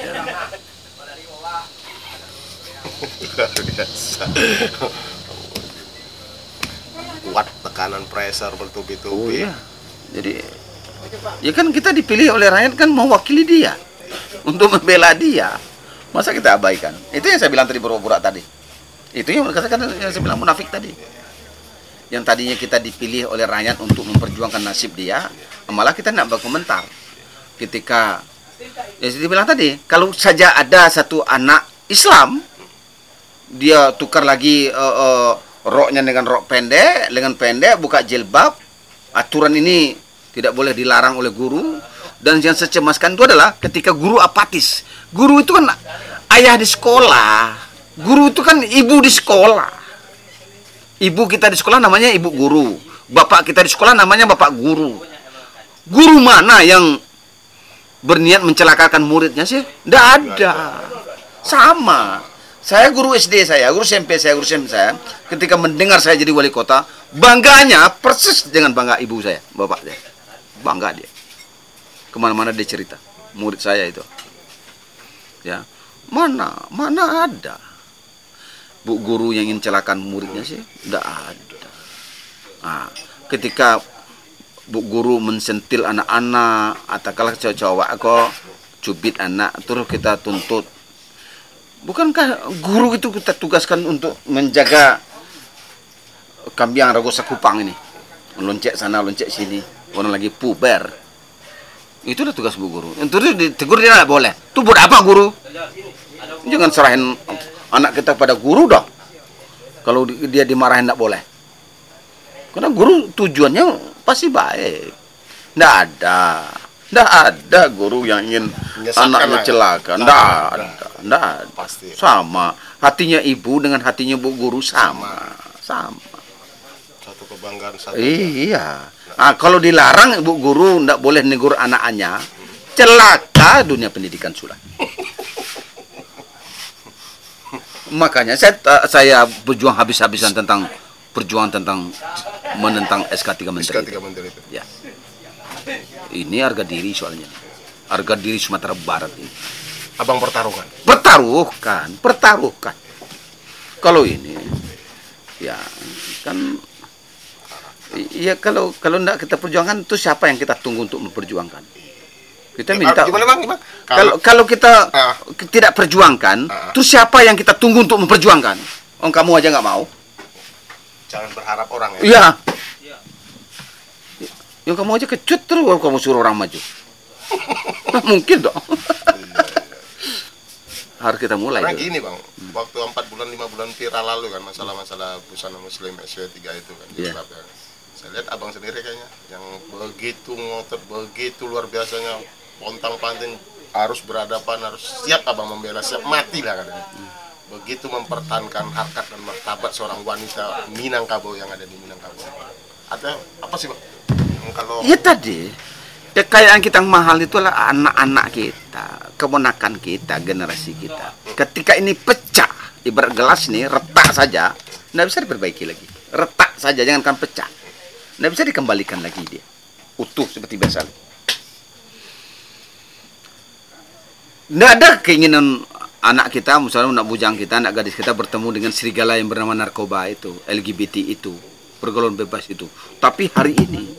Ya. Luar biasa. Kuat tekanan pressure bertubi-tubi. Oh iya. Jadi ya kan kita dipilih oleh rakyat kan mewakili dia untuk membela dia. Masa kita abaikan? Itu yang saya bilang tadi pura-pura tadi. Itu yang katakan yang saya bilang munafik tadi. Yang tadinya kita dipilih oleh rakyat untuk memperjuangkan nasib dia, malah kita tidak berkomentar. Ketika ya saya bilang tadi, kalau saja ada satu anak Islam dia tukar lagi eh, eh, roknya dengan rok pendek, dengan pendek buka jilbab. Aturan ini tidak boleh dilarang oleh guru dan yang saya itu adalah ketika guru apatis. Guru itu kan ayah di sekolah. Guru itu kan ibu di sekolah. Ibu kita di sekolah namanya ibu guru. Bapak kita di sekolah namanya bapak guru. Guru mana yang berniat mencelakakan muridnya sih? Tidak ada. Sama. Saya guru SD saya, guru SMP saya, guru SMP saya, ketika mendengar saya jadi wali kota, bangganya persis dengan bangga ibu saya, bapak saya. Bangga dia. Ke mana-mana dia cerita. Murid saya itu. Ya, mana, mana ada. Bu guru yang ingin celakan muridnya sih, tidak ada. Nah, ketika bu guru mensentil anak-anak atau kalau cowok-cowok kok cubit anak terus kita tuntut bukankah guru itu kita tugaskan untuk menjaga kambing ragu sakupang ini? Loncek sana loncek sini orang lagi puber. Itu udah tugas bu guru. Itu ditegur dia tidak boleh. Itu buat apa guru? Jangan serahin anak kita pada guru dong. Kalau di- dia dimarahin tidak boleh. Karena guru tujuannya pasti baik. Tidak ada tidak ada guru yang ingin Menyesatkan anaknya lah ya. celaka tidak ada. tidak ada Pasti. sama hatinya ibu dengan hatinya bu guru sama sama Satu kebanggaan satu. iya nah, kalau dilarang ibu guru tidak boleh negur anaknya celaka dunia pendidikan sudah *laughs* makanya saya saya berjuang habis-habisan tentang perjuangan tentang menentang SK 3 Menteri SK tiga menteri itu. ya ini harga diri soalnya harga diri Sumatera Barat ini Abang pertaruhkan. pertaruhkan, pertaruhkan. Kalau ini, ya kan, iya kalau kalau tidak kita perjuangkan itu siapa yang kita tunggu untuk memperjuangkan? Kita minta. Gimana bang? Gimana? Kalau kalau kita Ah. tidak perjuangkan, Ah. itu siapa yang kita tunggu untuk memperjuangkan? Oh kamu aja nggak mau? jangan berharap orang ya. Iya. Yang kamu aja kecut terus kalau kamu suruh orang maju. Nggak *laughs* mungkin dong. Harus kita mulai. Karena dulu. gini bang, waktu 4 bulan 5 bulan viral lalu kan masalah-masalah busana muslim SW3 itu kan Iya. jilbab kan. Saya lihat abang sendiri kayaknya yang begitu ngotot, begitu luar biasanya pontang panting harus berhadapan, harus siap abang membela, siap mati lah katanya. Begitu mempertahankan harkat dan martabat seorang wanita Minangkabau yang ada di Minangkabau. Ada apa sih bang? Kalau Ya tadi kekayaan kita yang mahal itu adalah anak-anak kita, kemenakan kita, generasi kita. Ketika ini pecah, ibarat gelas nih retak saja, tidak bisa diperbaiki lagi. Retak saja, jangankan pecah, tidak bisa dikembalikan lagi dia utuh seperti biasa. Tidak ada keinginan anak kita, misalnya anak bujang kita, anak gadis kita bertemu dengan serigala yang bernama narkoba itu, LGBT itu, pergaulan bebas itu. Tapi hari ini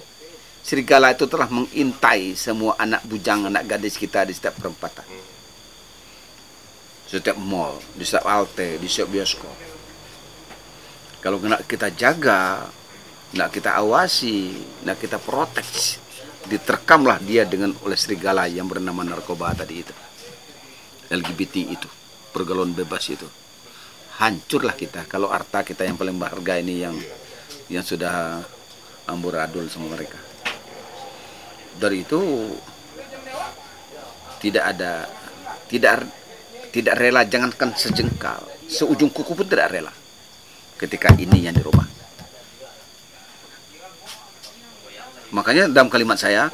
serigala itu telah mengintai semua anak bujang, anak gadis kita di setiap perempatan. Setiap mall, di setiap halte, di setiap bioskop. Kalau nak kita jaga, nak kita awasi, nak kita protek, diterkamlah dia dengan oleh serigala yang bernama narkoba tadi itu. LGBT itu, pergaulan bebas itu. Hancurlah kita kalau harta kita yang paling berharga ini yang yang sudah amburadul sama mereka. Dari itu tidak ada tidak tidak rela jangankan sejengkal, seujung kuku pun tidak rela ketika ini yang dirubah. Makanya dalam kalimat saya,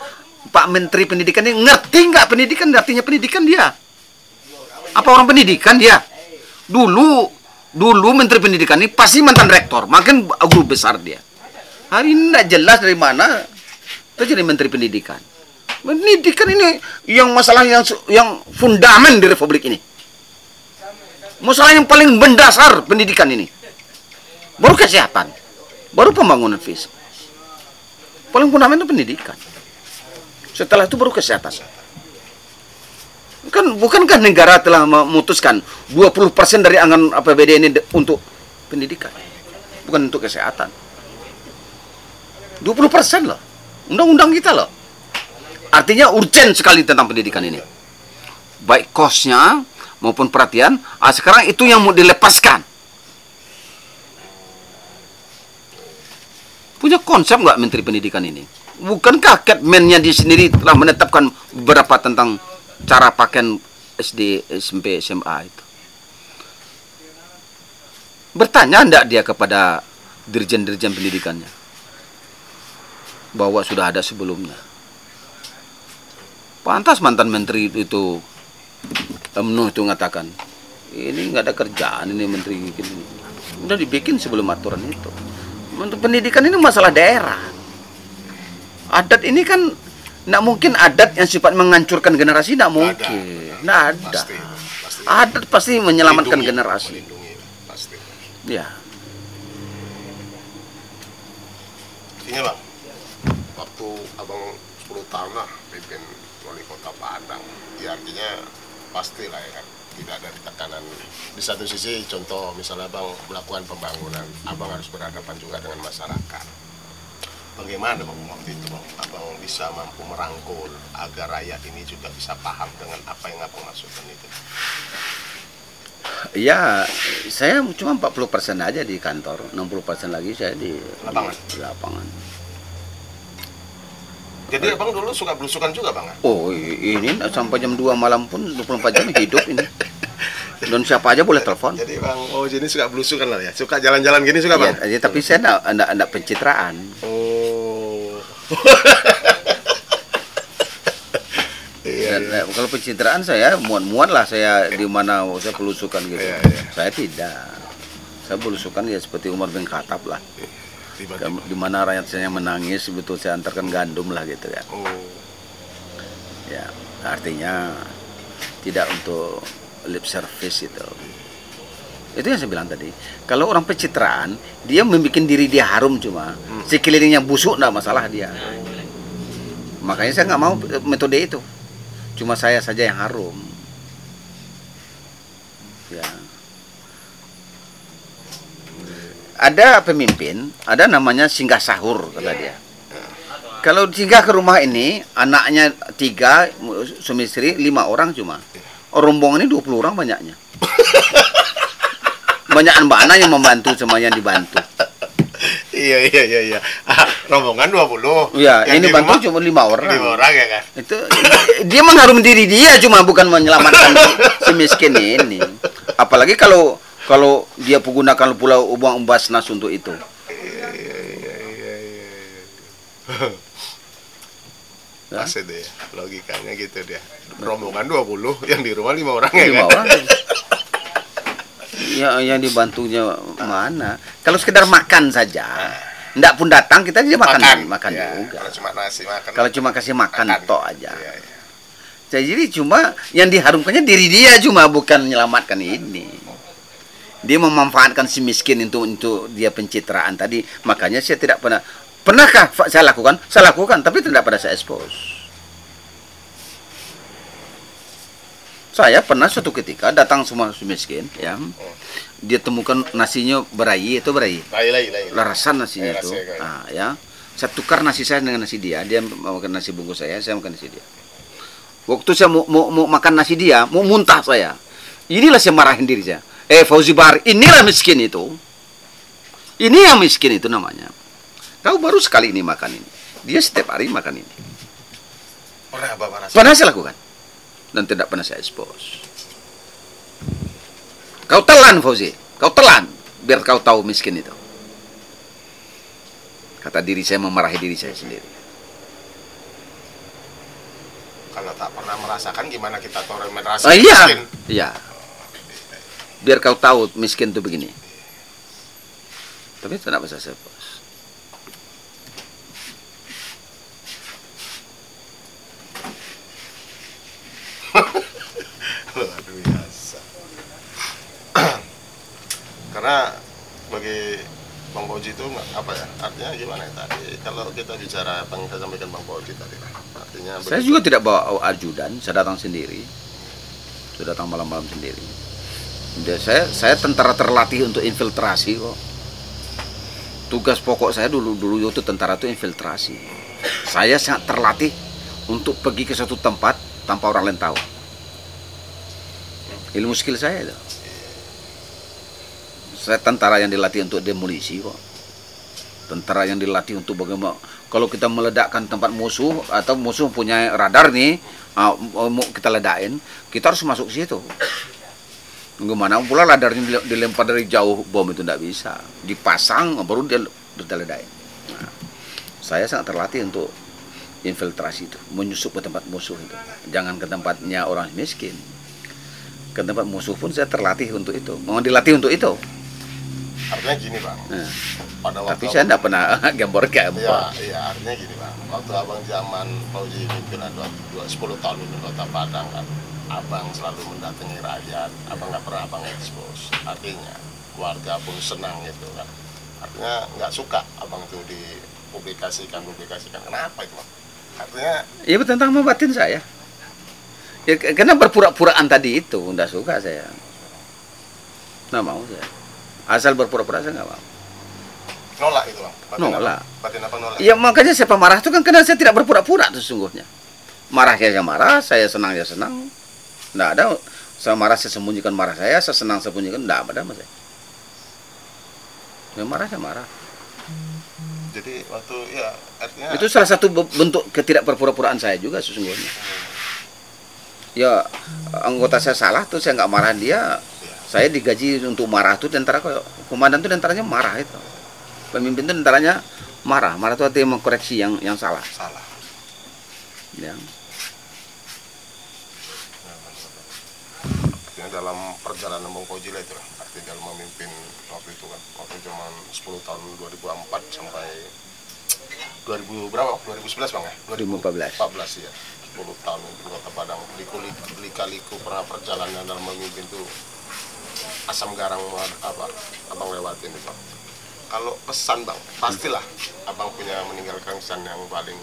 Pak Menteri Pendidikan ini ngerti nggak pendidikan artinya pendidikan dia? Apa orang pendidikan dia? Dulu dulu Menteri Pendidikan ini pasti mantan rektor, makin guru besar dia. Hari ini tidak jelas dari mana terjadi Menteri Pendidikan. Pendidikan ini yang masalah yang yang fundamen di Republik ini. Masalah yang paling mendasar pendidikan ini baru kesehatan, baru pembangunan fisik. Paling fundamental pendidikan. Setelah itu baru kesehatan. Kan bukankah negara telah memutuskan 20% dari anggaran APBD ini untuk pendidikan, bukan untuk kesehatan. 20% loh. Undang-undang kita loh. Artinya urgent sekali tentang pendidikan ini. Baik kosnya maupun perhatian. Ah, sekarang itu yang mau dilepaskan. Punya konsep nggak Menteri Pendidikan ini? Bukankah Kepmennya di sendiri telah menetapkan beberapa tentang cara pakaian SD, SMP, SMA itu? Bertanya enggak dia kepada dirjen-dirjen pendidikannya? Bahwa sudah ada sebelumnya. Pantas mantan menteri itu Emnuh itu mengatakan ini nggak ada kerjaan ini menteri ini udah dibikin sebelum aturan itu untuk pendidikan ini masalah daerah. Adat ini kan tidak mungkin adat yang sifat menghancurkan generasi tidak mungkin. Tidak ada. Pasti, pasti. Adat pasti menyelamatkan Melindungi, generasi. melindungi, pasti. Ya. Ini bang, waktu abang 10 tahun lah pimpin wali kota Padang, ya artinya pasti lah ya kan tidak ada tekanan. Di satu sisi contoh misalnya abang melakukan pembangunan abang harus berhadapan juga dengan masyarakat. Bagaimana bang waktu itu bang? Abang bisa mampu merangkul agar rakyat ini juga bisa paham dengan apa yang abang maksudkan itu? Ya, saya cuma 40% aja di kantor, 60% lagi saya di Lapangan? Di lapangan. Jadi abang dulu suka belusukan juga bang Oh, i- ini sampai jam 2 malam pun 24 jam hidup ini. Dan siapa aja boleh telepon. jadi bang oh jadi suka belusukan lah ya suka jalan-jalan gini suka bang Ya, ya, tapi saya enggak, enggak, enggak pencitraan. oh *laughs* Dan, eh, kalau pencitraan saya muat-muat lah saya di mana saya pelusukan gitu. Iya, iya. Saya tidak. Saya belusukan ya seperti Umar bin Khattab lah. Tiba-tiba Di mana rakyat saya menangis betul saya antarkan gandum lah gitu kan. oh Ya, artinya tidak untuk lip service itu. Itu yang saya bilang tadi. Kalau orang pencitraan, dia membuat diri dia harum cuma. Sekelilingnya busuk enggak masalah dia. Makanya saya nggak mau eh, metode itu. Cuma saya saja yang harum. Ya. Ada pemimpin, ada namanya singgah sahur kata dia. Kalau singgah ke rumah ini, anaknya tiga, suami istri, lima orang cuma. Rombongan ini 20 orang banyaknya. Banyak anak yang membantu sama yang dibantu. iya iya iya iya Ah, rombongan 20 Ya, Yang ini bantu rumah cuma lima orang. lima orang ya kan Itu dia mengharum diri dia cuma bukan menyelamatkan *laughs* si miskin ini. Apalagi kalau kalau dia menggunakan pulau uang Basnas untuk itu. iya iya iya iya iya Ya. Pasti deh logikanya gitu dia rombongan 20 yang di rumah lima orang ya kan orang. *laughs* Ya, yang dibantunya mana? Kalau sekedar makan saja, ndak pun datang kita dia makan makan, Ya, juga. kalau cuma nasi makan Kalau cuma kasih makan, tok aja. Iya, iya. Jadi cuma yang diharumkannya diri dia cuma bukan menyelamatkan ini. Dia memanfaatkan si miskin untuk untuk dia pencitraan tadi. Makanya saya tidak pernah pernahkah saya lakukan? Saya lakukan tapi tidak pada saya expose. Saya pernah suatu ketika datang semua miskin, ya. Dia temukan nasinya berayi itu berayi. Lain. Larasan nasinya itu. rasa, kan. Ah, ya. Saya tukar nasi saya dengan nasi dia. Dia makan nasi bungkus saya, saya makan nasi dia. Waktu saya mau, mau, mau makan nasi dia, mau muntah saya. Inilah saya marahin diri saya. Eh Fauzi Bahar, inilah miskin itu. Ini yang miskin itu namanya. Kau baru sekali ini makan ini. Dia setiap hari makan ini. Pernah Bapak rasa? Pernah saya lakukan. Dan tidak pernah saya expose. Kau telan Fauzi. Kau telan. Biar kau tahu miskin itu. Kata diri saya memarahi diri saya sendiri. Kalau tak pernah merasakan gimana kita tahu merasa Oh iya. miskin? Iya. Biar kau tahu miskin itu begini. Tapi tidak bisa saya. Luar biasa. *clears throat* Karena bagi Bang Boji itu apa ya? Artinya gimana ya tadi? Kalau kita bicara apa yang saya sampaikan Bang Boji tadi, artinya Saya begitu- juga tidak bawa ajudan, saya datang sendiri. Saya datang malam-malam sendiri. Saya saya tentara terlatih untuk infiltrasi kok. Tugas pokok saya dulu dulu itu tentara itu infiltrasi. Saya sangat terlatih untuk pergi ke suatu tempat tanpa orang lain tahu. Ilmu skill saya itu. Saya tentara yang dilatih untuk demolisi kok. Tentara yang dilatih untuk bagaimana kalau kita meledakkan tempat musuh atau musuh punya radar nih, ah, kita ledakin, kita harus masuk situ. Gimana pula radarnya dile- dilempar dari jauh bom itu tidak bisa. Dipasang baru dia ledakin. Nah, saya sangat terlatih untuk infiltrasi itu, menyusup ke tempat musuh itu. Jangan ke tempatnya orang miskin. Ke tempat musuh pun saya terlatih untuk itu. Mau dilatih untuk itu. artinya gini Bang. Nah, Pada waktu tapi saya tidak pernah *laughs* gambar-gambar. Iya, iya artinya gini bang. Waktu abang zaman Fauzi mimpin ada dua sepuluh tahun di Kota Padang kan, abang selalu mendatangi rakyat, abang nggak pernah abang expose. Artinya warga pun senang gitu kan. Artinya nggak suka abang itu dipublikasikan, publikasikan. Kenapa itu bang? Artinya Ya tentang membatin saya. Ya, karena berpura-puraan tadi itu, tidak suka saya. Nggak mau saya. Asal berpura-pura saya nggak mau. nolak itu bang. Batin Nolak. Apa? Batin apa nolak? Ya makanya saya pemarah itu kan karena saya tidak berpura-pura sesungguhnya. Marah saya marah, saya senang ya senang. Nggak ada saya marah saya sembunyikan marah saya, saya senang saya sembunyikan, nggak ada sama saya. Ya marah saya marah. Jadi waktu ya artinya Itu salah satu be- bentuk ketidakberpura-puraan saya juga sesungguhnya. Ya anggota saya salah tuh saya nggak marahin dia. Saya digaji untuk marah tuh tentara kok komandan tuh tentaranya marah itu. Pemimpin tuh tentaranya marah. Marah itu artinya mengkoreksi yang yang salah. salah. Ya. Artinya dalam perjalanan Bang Fauzi lah itu. Artinya dalam memimpin waktu itu kan. Waktu zaman 10 tahun 2004 sampai 2000 berapa? 2011 Bang ya? 2014. 14 ya. 10 tahun di Kota Padang. Liku-liku pernah perjalanan dalam memimpin tuh asam garam apa abang lewatin itu bang. Kalau pesan bang, pastilah abang punya meninggalkan kesan yang paling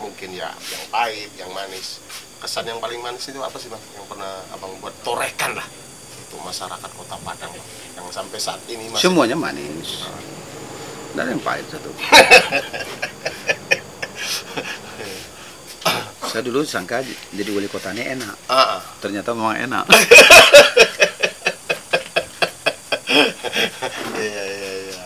mungkin ya yang pahit, yang manis. Kesan yang paling manis itu apa sih bang? Yang pernah abang buat torehkan lah untuk masyarakat Kota Padang bang. Yang sampai saat ini masih Semuanya manis. Dan yang pahit satu. *laughs* Saya dulu sangka jadi wali kotanya enak. Ah, ah. Ternyata memang enak. *laughs* Iya iya iya.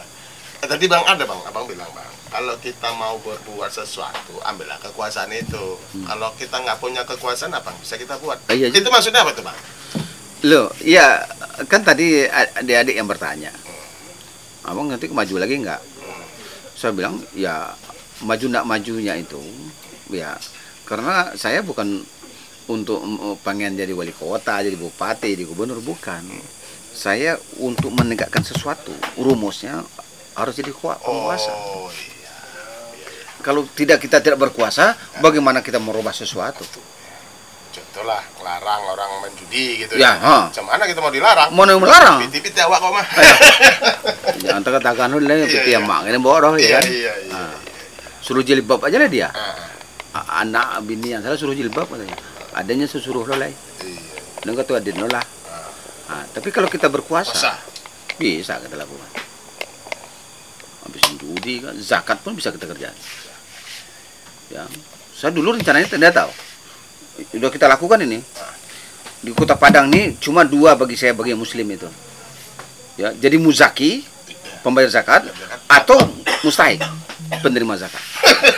Eh, tadi bang ada bang, abang bilang bang, kalau kita mau berbuat sesuatu, ambillah kekuasaan itu. Kalau kita nggak punya kekuasaan apa bisa kita buat? Ah, iya, itu maksudnya apa tuh bang? Loh, ya kan tadi adik-adik yang bertanya. Abang nanti maju lagi enggak? Saya bilang ya maju nak majunya itu ya karena saya bukan untuk mm, pengen jadi wali kota, jadi bupati, jadi gubernur bukan. Saya untuk menegakkan sesuatu, rumusnya harus jadi kuat penguasa. Oh iya. Kalau tidak kita tidak berkuasa, bagaimana kita merubah sesuatu? Contoh lah, larang orang main judi gitu. Ya, ha. Macam mana kita mau dilarang? Mau yang melarang? Piti-piti awak kok mah. *laughs* Jangan katakan dulu lah, Iya, peti iya. yang mak ini bodoh Iya ya kan? iya iya. Ah. Suruh jilbab aja lah dia. Ah, A- Anak bini yang salah suruh jilbab katanya. Adanya suruh lolai. iya. Nunggu tuh adin lah. Nah, tapi kalau kita berkuasa, Masa? bisa kita lakukan. Habis judi kan, zakat pun bisa kita kerjakan. Ya, saya dulu rencananya tidak tahu. Udah kita lakukan ini. Di kota Padang ini cuma dua bagi saya bagi muslim itu. Ya, jadi muzaki pembayar zakat atau mustahik penerima zakat.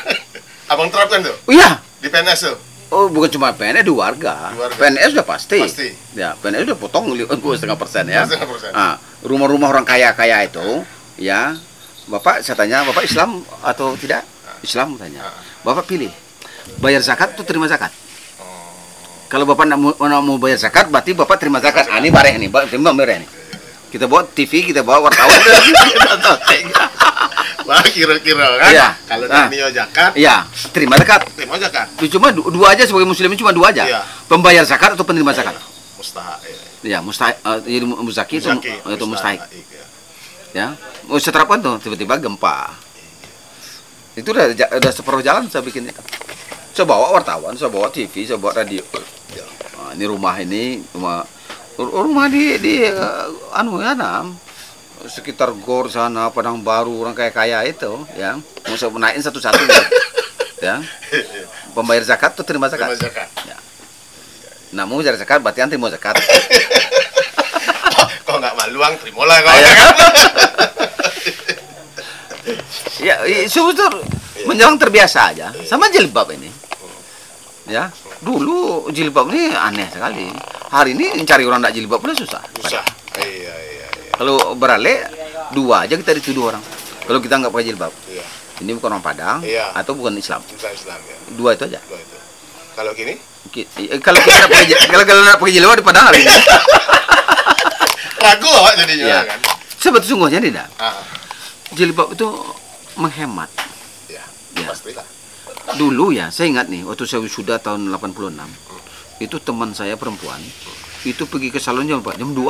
*coughs* Abang terapkan tuh Oh iya, di PNS tuh. Oh bukan cuma PNS di warga. Di warga. PNS sudah pasti. Pasti. Ya PNS sudah potong *laughs* setengah persen ya. Ah, rumah-rumah orang kaya kaya itu, ya bapak saya tanya bapak Islam atau tidak? Islam tanya. Bapak pilih bayar zakat atau terima zakat? Oh. Kalau bapak nak mau, nak mau bayar zakat, berarti bapak terima zakat. Ah, ini bareh nih, Bapak terima bareh nih. Kita bawa TV, kita bawa wartawan. *laughs* Wah kira-kira kan? Iya. Kalau Ah. nak nio zakat, Iya, terima zakat. terima zakat. Cuma du- dua aja sebagai muslim cuma dua aja. Iya. Pembayar zakat atau penerima zakat? Mustahak. Ya. Ya, mustahik uh, jadi mu- muzaki atau Muzaki, atau mustahik. ya. Ya. Mau saya terapkan tuh tiba-tiba gempa. Itu udah udah separuh jalan saya bikin itu. Saya bawa wartawan, saya bawa TV, saya bawa radio. Ya. Nah, ini rumah ini rumah rumah di di uh, anu ya nam sekitar gor sana padang baru orang kaya kaya itu ya mau saya naikin satu satu *laughs* ya pembayar zakat tuh terima zakat Terima zakat. ya. nah mau zakat berarti nanti mau zakat *laughs* Kok nggak maluang, terimalah kau. *laughs* Iya. Ya sebetulnya menjelang terbiasa aja sama jilbab ini ya dulu jilbab ini aneh sekali hari ini cari orang tidak jilbab pun susah Susah. Iya, iya, iya. kalau beralih dua aja kita dituduh orang kalau kita nggak pakai jilbab Iya. ini bukan orang Padang Iya. atau bukan Islam Cinta Islam ya. dua itu aja Dua itu. Kalau gini, kalau kita pakai kalau kalau pakai jilbab di Padang hari ini ragu awak jadinya ya kan. sebetulnya tidak Ah, jilbab itu menghemat ya. Ya. Pastilah. dulu ya saya ingat nih waktu saya wisuda tahun 86 itu teman saya perempuan itu pergi ke salon jam berapa? jam 2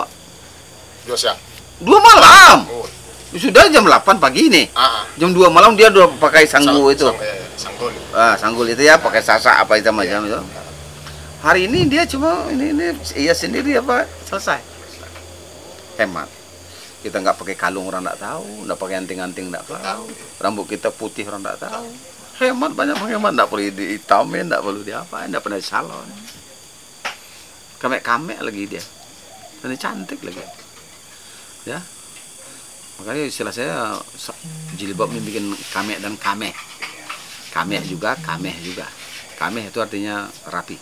Dua siang. 2 malam Oh. sudah jam 8 pagi nih Ah, ah. jam 2 malam dia udah pakai sanggu Sang- itu sang- iya, iya, sanggul. ah, sanggul itu ya pakai sasa apa itu macam itu hari ini dia cuma ini ini iya sendiri apa selesai hemat kita nggak pakai kalung orang nggak tahu. Nggak pakai anting-anting nggak tahu. Rambut kita putih orang nggak tahu. Hemat banyak menghemat nggak perlu dihitamin nggak perlu diapain nggak pernah salon. Kamek-kamek lagi dia. Dan cantik lagi. Ya. Makanya istilah saya sa- jilbab ini bikin kamek dan kameh kameh juga kameh juga. Kameh itu artinya rapi.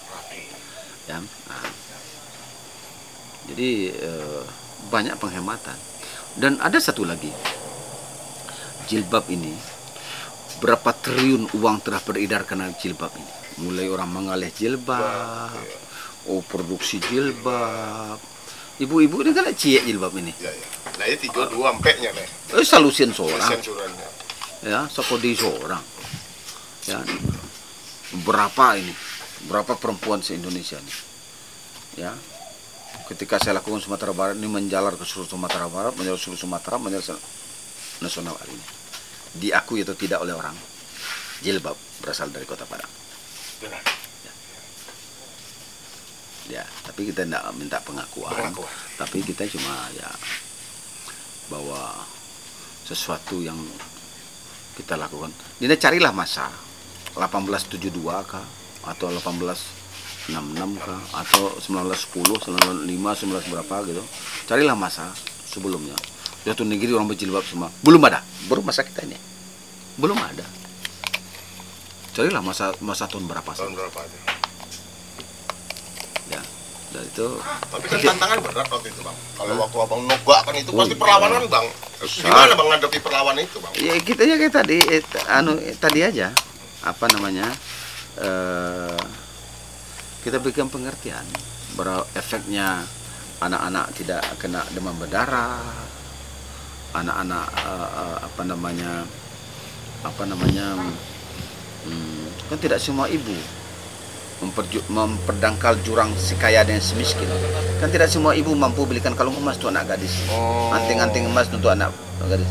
Ya. Nah. jadi eh, banyak penghematan dan ada satu lagi. Jilbab ini berapa triliun uang telah beredar karena jilbab ini? Mulai orang mengalih jilbab oh produksi jilbab. Ibu-ibu ini kan cie jilbab ini? Ya, ya. Nah, ini tiga dua empeknya nih. eh salusin seorang. Ya sekodi seorang. Ya berapa ini? Berapa perempuan se Indonesia ini? Ya ketika saya lakukan Sumatera Barat ini menjalar ke seluruh Sumatera Barat menjalar seluruh Sumatera menjalar nasional hari ini diakui atau tidak oleh orang jilbab berasal dari kota Padang Benar. ya tapi kita tidak minta pengakuan, Pengakuan. tapi kita cuma ya bahwa sesuatu yang kita lakukan ini carilah masa 1872 kah atau 1866 kah atau 1910 1905 19 berapa gitu carilah masa sebelumnya suatu negeri orang berjilbab semua belum ada baru masa kita ini belum ada carilah masa masa tahun berapa sih? Tahun berapa itu? ya dan itu Tapi kan tantangan berat waktu itu bang. Kalau waktu abang nobak kan itu Oh, pasti iya. perlawanan bang. Gimana bang ngadepi perlawanan itu bang? ya kita ya kayak tadi eh, anu eh, tadi aja apa namanya eh kita berikan pengertian. Bahwa efeknya anak-anak tidak kena demam berdarah anak-anak eh, eh, apa namanya apa namanya hmm, kan tidak semua ibu memperdangkal jurang si kaya dan si miskin. Kan tidak semua ibu mampu belikan kalung emas untuk anak gadis. Oh. Anting-anting emas untuk anak gadis.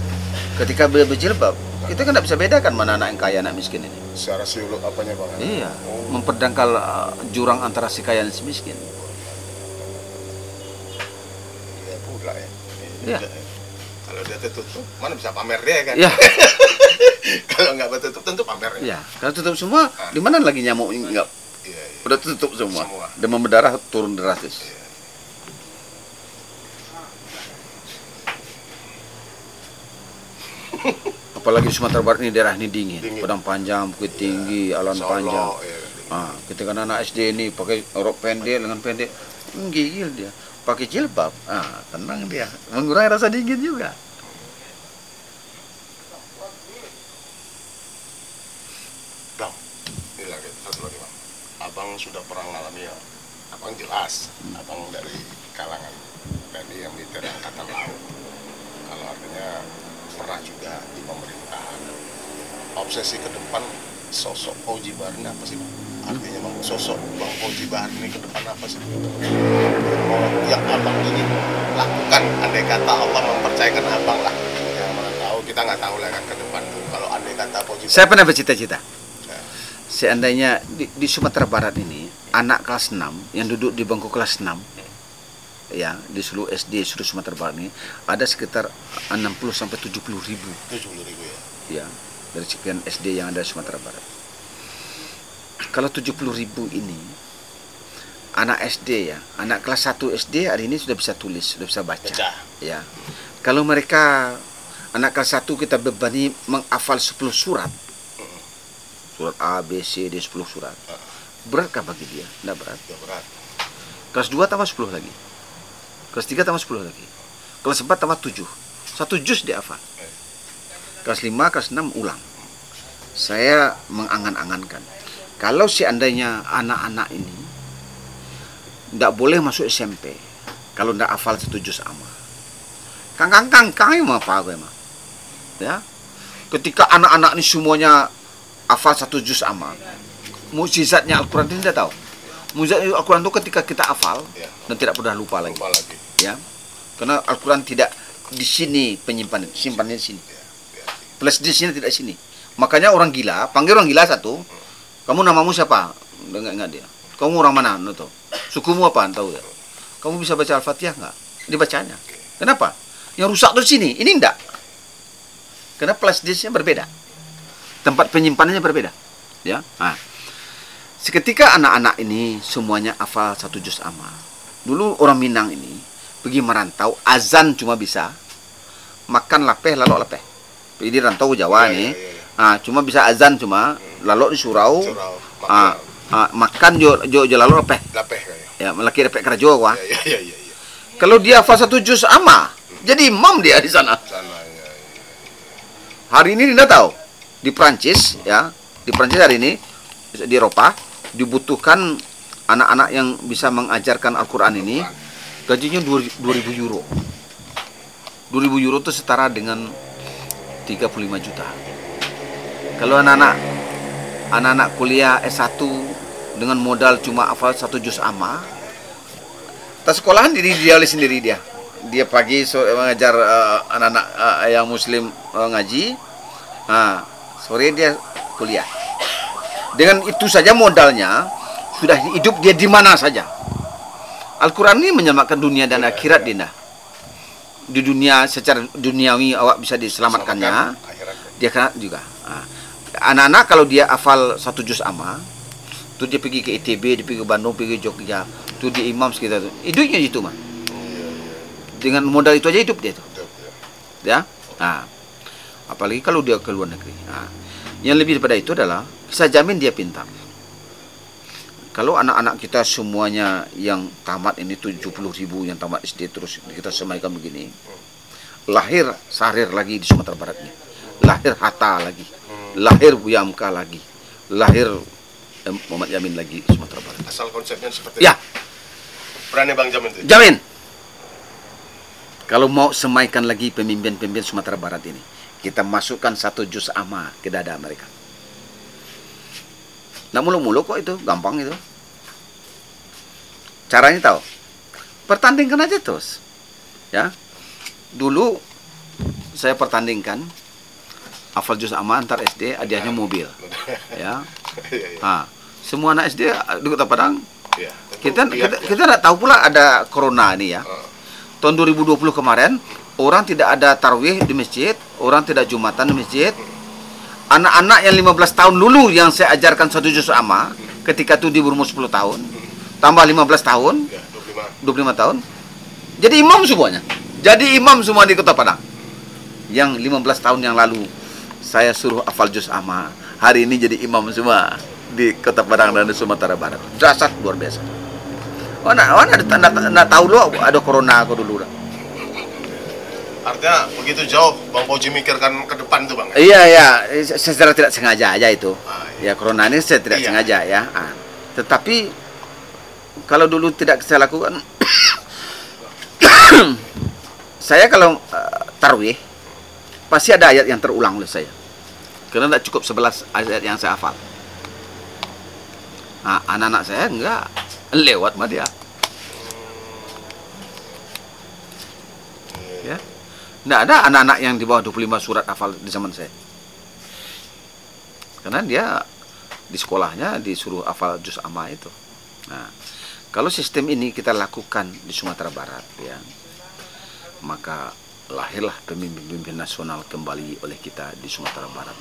Ketika beliau berjilbab, kita kan tidak bisa bedakan mana anak yang kaya anak miskin ini. Secara siuluk apanya Pak? Iya, oh. memperdangkal uh, jurang antara si kaya dan si miskin. Iya pula ya. Iya. iya. Kalau dia tertutup, mana bisa pamer dia kan? Iya. *laughs* kalau nggak tertutup tentu pamer. Iya, kalau tertutup semua, ah. di mana lagi nyamuk nggak Iya, iya. Udah tutup semua. Semua. Demam berdarah turun drastis. *laughs* Apalagi di Sumatera Barat ini daerah ini dingin. Dingin. Padang panjang, bukit tinggi, alan Solo, panjang. iya. Ah, ketika anak SD ini pakai rok pendek, lengan pendek, menggigil dia. Pakai jilbab, ah, tenang dia. Mengurangi rasa dingin juga. Bang, ini lagi satu lagi bang. Abang sudah pernah ngalami ya. Abang jelas, abang dari kalangan TNI yang militer angkatan laut. Kalau artinya pernah juga di pemerintahan. Obsesi ke depan sosok Fauji Bahar ini apa sih? Artinya bang, sosok bang Fauji Bahar ini ke depan apa sih? Yang abang ingin lakukan, andai kata Allah mempercayakan abang lah. Yang mana tahu, kita nggak tahu lah kan ke depan tuh. Kalau andai kata Fauji Saya pernah bercita-cita. Ya. Seandainya di, di Sumatera Barat ini anak kelas 6 yang duduk di bangku kelas 6 ya di seluruh SD seluruh Sumatera Barat ini ada sekitar 60 sampai 70 ribu tujuh puluh ribu ya. ya dari sekian SD yang ada di Sumatera Barat. Kalau 70 ribu ini anak SD ya, anak kelas 1 SD hari ini sudah bisa tulis, sudah bisa baca. Baca. Ya. Kalau mereka anak kelas 1 kita bebani menghafal 10 surat. Surat A, B, C, D 10 surat. Beratkah bagi dia? Tidak berat. Ya berat. Kelas 2 tambah 10 lagi. Kelas 3 tambah 10 lagi. Kelas 4 tambah 7. Satu juz dihafal. Kelas 5, kelas 6 ulang. Saya mengangan-angankan. Kalau seandainya anak-anak ini tidak boleh masuk SMP kalau tidak hafal satu juz amma. Kang kang kang kang mah apa gue mah. Ya. Ketika anak-anak ini semuanya hafal satu juz amma, mukjizatnya Al-Quran ini tidak tahu. Mukjizat Al-Quran itu ketika kita hafal Ya. dan tidak pernah lupa lagi. Lupa lagi. ya. Karena Al-Quran tidak di sini penyimpan simpannya di sini. Ya. Ya. plus di sini tidak di sini. Makanya orang gila panggil orang gila satu kamu namamu siapa? Enggak enggak dia. Kamu orang mana? Tuh sukumu apa? Tahu ya. Kamu bisa baca Al-Fatihah enggak dibacanya kenapa? Yang rusak tuh di sini ini enggak karena plus disknya berbeda tempat penyimpanannya berbeda ya. Nah, seketika anak-anak ini semuanya hafal satu juz amal. Dulu orang Minang ini pergi merantau azan cuma bisa makan lapeh lalu lapeh jadi rantau ke Jawa Ya, nih ya, ya, ya. Ah, cuma bisa azan cuma lalu di surau. Surau, ah, makan. ah, makan jo jo, jo lalu lapeh Lapeh ya melaki lapeh kerajo gua Ya, ya, ya, ya, ya. kalau dia hafal satu juz ama jadi imam dia di sana. Sana ya. ya. hari ini tidak tahu di Prancis ya di Prancis hari ini di Eropa dibutuhkan anak-anak yang bisa mengajarkan Al-Quran ini gajinya 2000 euro. 2000 euro itu setara dengan 35 juta. Kalau anak-anak anak-anak kuliah S1 dengan modal cuma hafal satu juz amma tas sekolahan diri dia oleh sendiri dia. Dia pagi so, mengajar eh, anak-anak eh, yang muslim eh, ngaji. Nah, sore dia kuliah. Dengan itu saja modalnya sudah hidup dia di mana saja. Al-Quran ini menyelamatkan dunia dan akhirat Dinda di dunia secara duniawi awak bisa diselamatkannya. Akhirat. dia. Kena juga. Ah. anak-anak kalau dia hafal satu juz amma tu dia pergi ke ITB dia pergi ke Bandung pergi ke Jogja tu dia imam sekitar tu. Hidupnya itu mah. Iya, iya. dengan modal itu aja hidup dia tu. Betul, ya. ya? Nah, apalagi kalau dia ke luar negeri. Nah, yang lebih daripada itu adalah saya jamin dia pintar. Kalau anak-anak kita semuanya yang tamat ini 70 ribu yang tamat SD terus kita semaikan begini lahir Sahrir lagi di Sumatera Barat ini lahir Hatta lagi. Lahir Buya Amka lagi. Lahir eh, Muhammad Yamin lagi di Sumatera Barat. Asal konsepnya seperti ya. itu. Berani Bang jamin tuh. Jamin. Kalau mau semaikan lagi pemimpin-pemimpin Sumatera Barat ini, kita masukkan satu juz ama ke dada mereka. Nah mulu-mulu kok itu, gampang itu. Caranya tahu. Pertandingkan aja terus. Ya. Dulu saya pertandingkan hafal juz ama antar SD, hadiahnya mobil. Ya. Nah, semua anak SD di Kota Padang. Tentu kita kita ya. kita tidak tahu pula ada corona ini ya. Oh, Tahun 2020 kemarin orang tidak ada tarwih di masjid, orang tidak jumatan di masjid. Anak-anak yang 15 tahun dulu yang saya ajarkan satu juz amma, ketika itu dia berumur 10 tahun, tambah 15 tahun, Ya, 25. 25 tahun. Jadi imam semuanya. Jadi imam semua di Kota Padang. Yang 15 tahun yang lalu saya suruh hafal juz amma. Hari ini jadi imam semua di Kota Padang dan di Sumatera Barat. Dasar luar biasa. Oh, nah, oh, nah, nah, nah, tahu lu ada corona aku dulu dah. Artinya begitu jauh Bang Fauji mikirkan ke depan tuh Bang. ya? Iya, iya, secara tidak sengaja aja itu. Ah, Ya, corona ini saya tidak Iya. sengaja ya. Ah. Tetapi kalau dulu tidak saya lakukan *coughs* saya kalau eh, tarwih pasti ada ayat yang terulang oleh saya. Karena tidak cukup 11 ayat yang saya hafal. Nah, anak-anak saya enggak lewat sama dia. Enggak ada anak-anak yang di bawah 25 surat hafal di zaman saya. Karena dia di sekolahnya disuruh hafal juz amma itu. Nah, kalau sistem ini kita lakukan di Sumatera Barat ya, maka lahirlah pemimpin-pemimpin nasional kembali oleh kita di Sumatera Barat.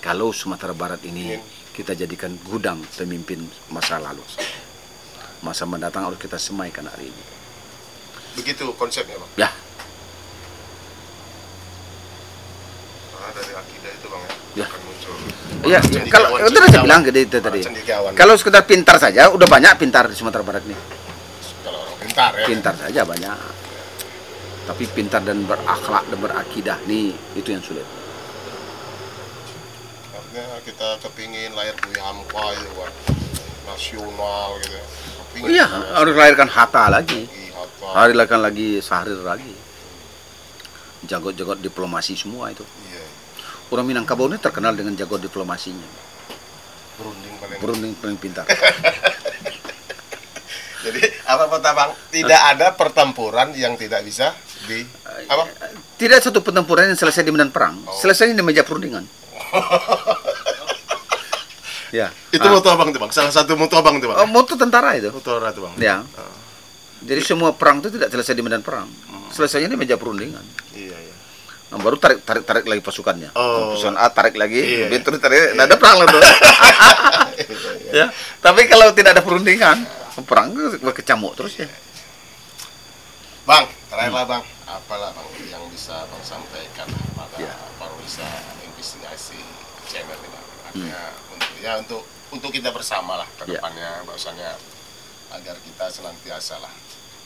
Kalau Sumatera Barat ini kita jadikan gudang pemimpin masa lalu. Masa mendatang harus kita semaikan hari ini. Begitu konsepnya Bang. Ya, Ah, dari akidah itu Bang ya. Ya. Akan muncul. Iya, Cendekiawan- kalau itu saya bilang gitu itu tadi. Kalau sekedar pintar saja, udah banyak pintar di Sumatera Barat ini. kalau orang pintar ya. Pintar saja banyak. Tapi pintar dan berakhlak dan berakidah nih itu yang sulit. Artinya kita kepingin lahir Buya Hamka gitu Bang. Nasional gitu. Kepingin Iya, ya. harus lahirkan Hatta lagi. Hari lahirkan lagi Sahrir lagi. Jago-jago diplomasi semua itu. Orang Minangkabau ini terkenal dengan jago diplomasinya. Berunding paling. Berunding paling pintar. *laughs* Jadi apa kata Bang? Tidak ada pertempuran yang tidak bisa di apa? Tidak satu pertempuran yang selesai di medan perang, Oh. selesai di meja perundingan. *laughs* ya. Itu Ah. moto Abang tuh Bang. Salah satu moto Abang tuh Oh, Bang. moto tentara itu. Moto orang tuh Bang. Ya. Oh, Jadi semua perang itu tidak selesai di medan perang. Selesainya di meja perundingan. iya. Nah, baru tarik tarik tarik lagi pasukannya. Oh. Pasukan A tarik lagi, Iya. B terus tarik, nggak ada perang lah tuh. *laughs* *laughs* ya. Tapi kalau tidak ada perundingan, perang itu berkecamuk terus ya. Bang, terakhirlah Bang, apalah Bang yang bisa Bang sampaikan pada Ya. Parwisa investigasi channel ini Bang. Artinya untuk ya untuk untuk kita bersama lah ke Ya. depannya bahwasanya agar kita senantiasa lah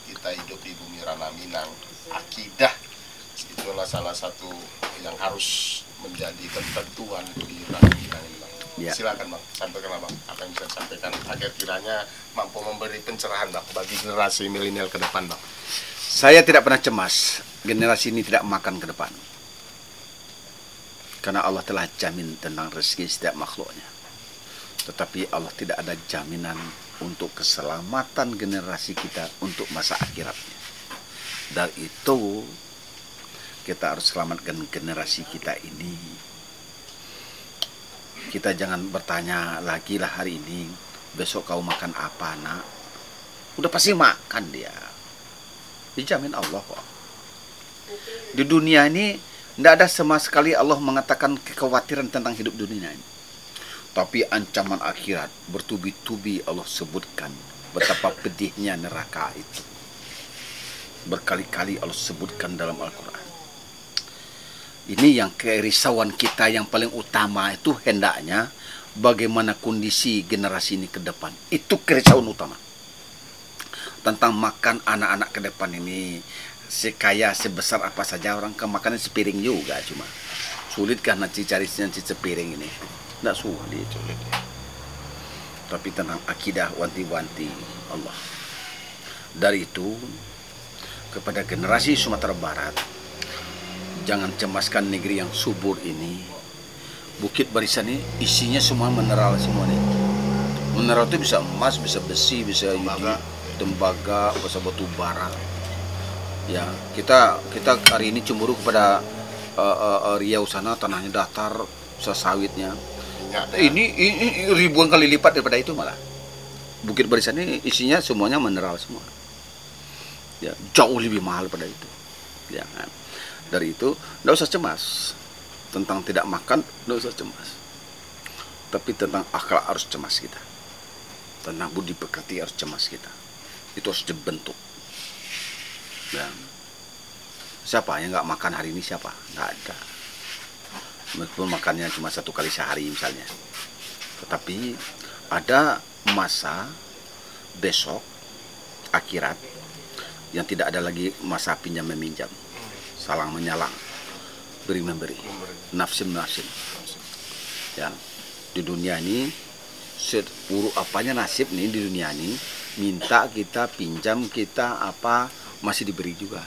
kita hidup di bumi Rana Minang akidah itulah salah satu yang harus menjadi ketentuan di Minang ini Bang. Ya. Silakan Bang, sampaikan Bang apa yang bisa disampaikan agar kiranya mampu memberi pencerahan Bang bagi generasi milenial ke depan Bang. Saya tidak pernah cemas generasi ini tidak makan ke depan. Karena Allah telah jamin tentang rezeki setiap makhluknya. Tetapi Allah tidak ada jaminan untuk keselamatan generasi kita untuk masa akhiratnya. Dari itu kita harus selamatkan generasi kita ini. Kita jangan bertanya lagi lah hari ini, besok kau makan apa nak? Udah pasti makan dia. Dijamin Allah kok. Di dunia ini tidak ada sama sekali Allah mengatakan kekhawatiran tentang hidup dunia ini. Tapi ancaman akhirat bertubi-tubi Allah sebutkan betapa pedihnya neraka itu. Berkali-kali Allah sebutkan dalam Al-Quran. Ini yang kerisauan kita yang paling utama itu hendaknya bagaimana kondisi generasi ini ke depan. Itu kerisauan utama. Tentang makan anak-anak ke depan ini sekaya sebesar apa saja orang ke makanan sepiring juga cuma. Sulit kan nanti cari nanti sepiring ini? Tidak sulit sulit tapi tentang akidah wanti-wanti Allah. Dari itu kepada generasi Sumatera Barat jangan cemaskan negeri yang subur ini. Bukit barisan ini isinya semua mineral semua nih. Mineral itu bisa emas bisa besi bisa Tembaga. tembaga bisa batu bara. Ya kita kita hari ini cemburu kepada uh, uh, uh, Riau sana tanahnya datar sawitnya. Minyak ini, ini ribuan kali lipat daripada itu malah. Bukit barisan ini isinya semuanya mineral semua. Ya jauh lebih mahal pada itu. Ya kan? Dari itu, tidak usah cemas tentang tidak makan, tidak usah cemas. Tapi tentang akhlak harus cemas kita. Tentang budi pekerti harus cemas kita. Itu harus dibentuk. Dan siapa yang nggak makan hari ini siapa? Nggak ada. Meskipun makannya cuma satu kali sehari misalnya. Tetapi ada masa besok akhirat yang tidak ada lagi masa pinjam meminjam salang menyalang beri memberi. Nafsim nafsim ya. Di dunia ini seburuk apanya nasib nih di dunia ini minta kita pinjam kita apa masih diberi juga.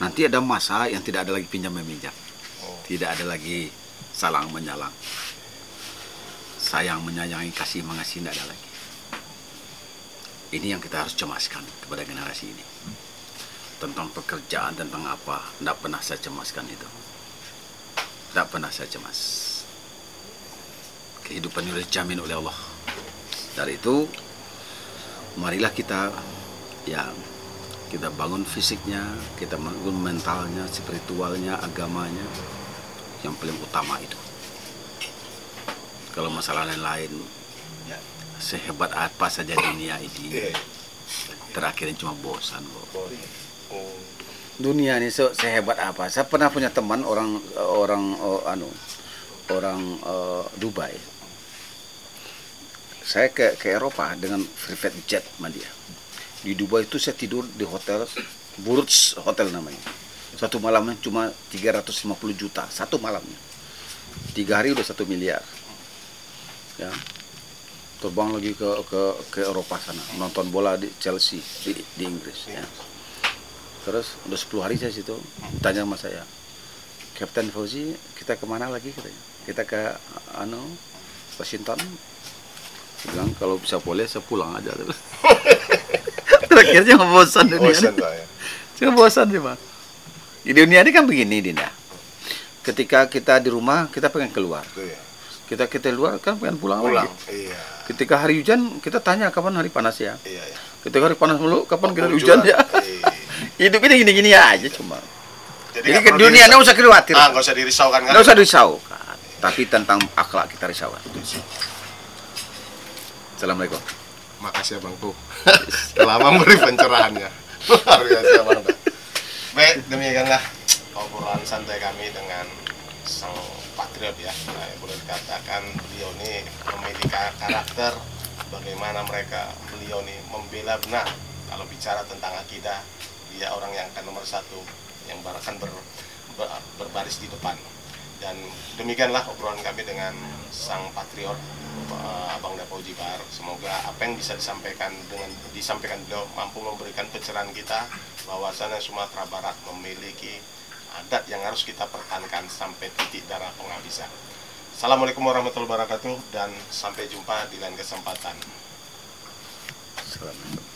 Nanti ada masa yang tidak ada lagi pinjam meminjam tidak ada lagi salang menyalang. Sayang menyayangi kasih mengasihi tidak ada lagi. Ini yang kita harus cemaskan kepada generasi ini tentang pekerjaan tentang apa. Tidak pernah saya cemaskan itu. Tidak pernah saya cemas. Kehidupan ini dijamin oleh Allah. Dari itu marilah kita ya kita bangun fisiknya kita bangun mentalnya spiritualnya agamanya. Yang paling utama itu. Kalau masalah lain-lain Ya. sehebat apa saja dunia ini. Terakhirnya cuma bosan kok Dunia ini se sehebat apa? Saya pernah punya teman orang orang oh, anu orang eh, Dubai. Saya ke ke Eropa dengan private jet sama di Dubai itu saya tidur di hotel Burj Hotel namanya. Satu malamnya cuma 350 juta satu malamnya. Tiga hari udah satu miliar. Ya. Terbang lagi ke ke ke Eropa sana. Nonton bola di Chelsea di, di Inggris ya terus udah 10 hari saya situ tanya sama saya Kapten Fauzi kita ke mana lagi katanya kita ke anu Washington Saya bilang kalau bisa boleh saya pulang aja *laughs* terakhirnya nggak bosan dunia Bosan Pak ya. *laughs* Cuma bosan sih Pak di dunia ini kan begini Dinda ketika kita di rumah kita pengen keluar ya. kita kita luar kan pengen pulang, Pulang. lagi Iya. ketika hari hujan kita tanya kapan hari panas ya Iya ya. ketika hari panas mulu kapan kita Hujan. ya Iya. *laughs* hidup ini gini-gini aja cuma Jadi, jadi ke dunia nggak usah khawatir Ah, nggak usah dirisaukan kan? nggak usah risaukan tapi tentang akhlak kita risaukan assalamualaikum Makasih ya Bang Pu. *laughs* Telah memberi pencerahannya. Luar biasa Bang. Baik, demikianlah obrolan santai kami dengan sang patriot ya. Nah, boleh dikatakan beliau ini memiliki ka- karakter bagaimana mereka beliau ini membela benar kalau bicara tentang akidah dia orang yang akan nomor satu yang akan ber, ber- berbaris di depan. Dan demikianlah obrolan kami dengan sang patriot eh, Abang Dapo Jibar semoga apa yang bisa disampaikan dengan disampaikan beliau mampu memberikan pencerahan kita bahwasannya Sumatera Barat memiliki adat yang harus kita pertahankan sampai titik darah penghabisan. Assalamualaikum warahmatullahi wabarakatuh dan sampai jumpa di lain kesempatan. Assalamualaikum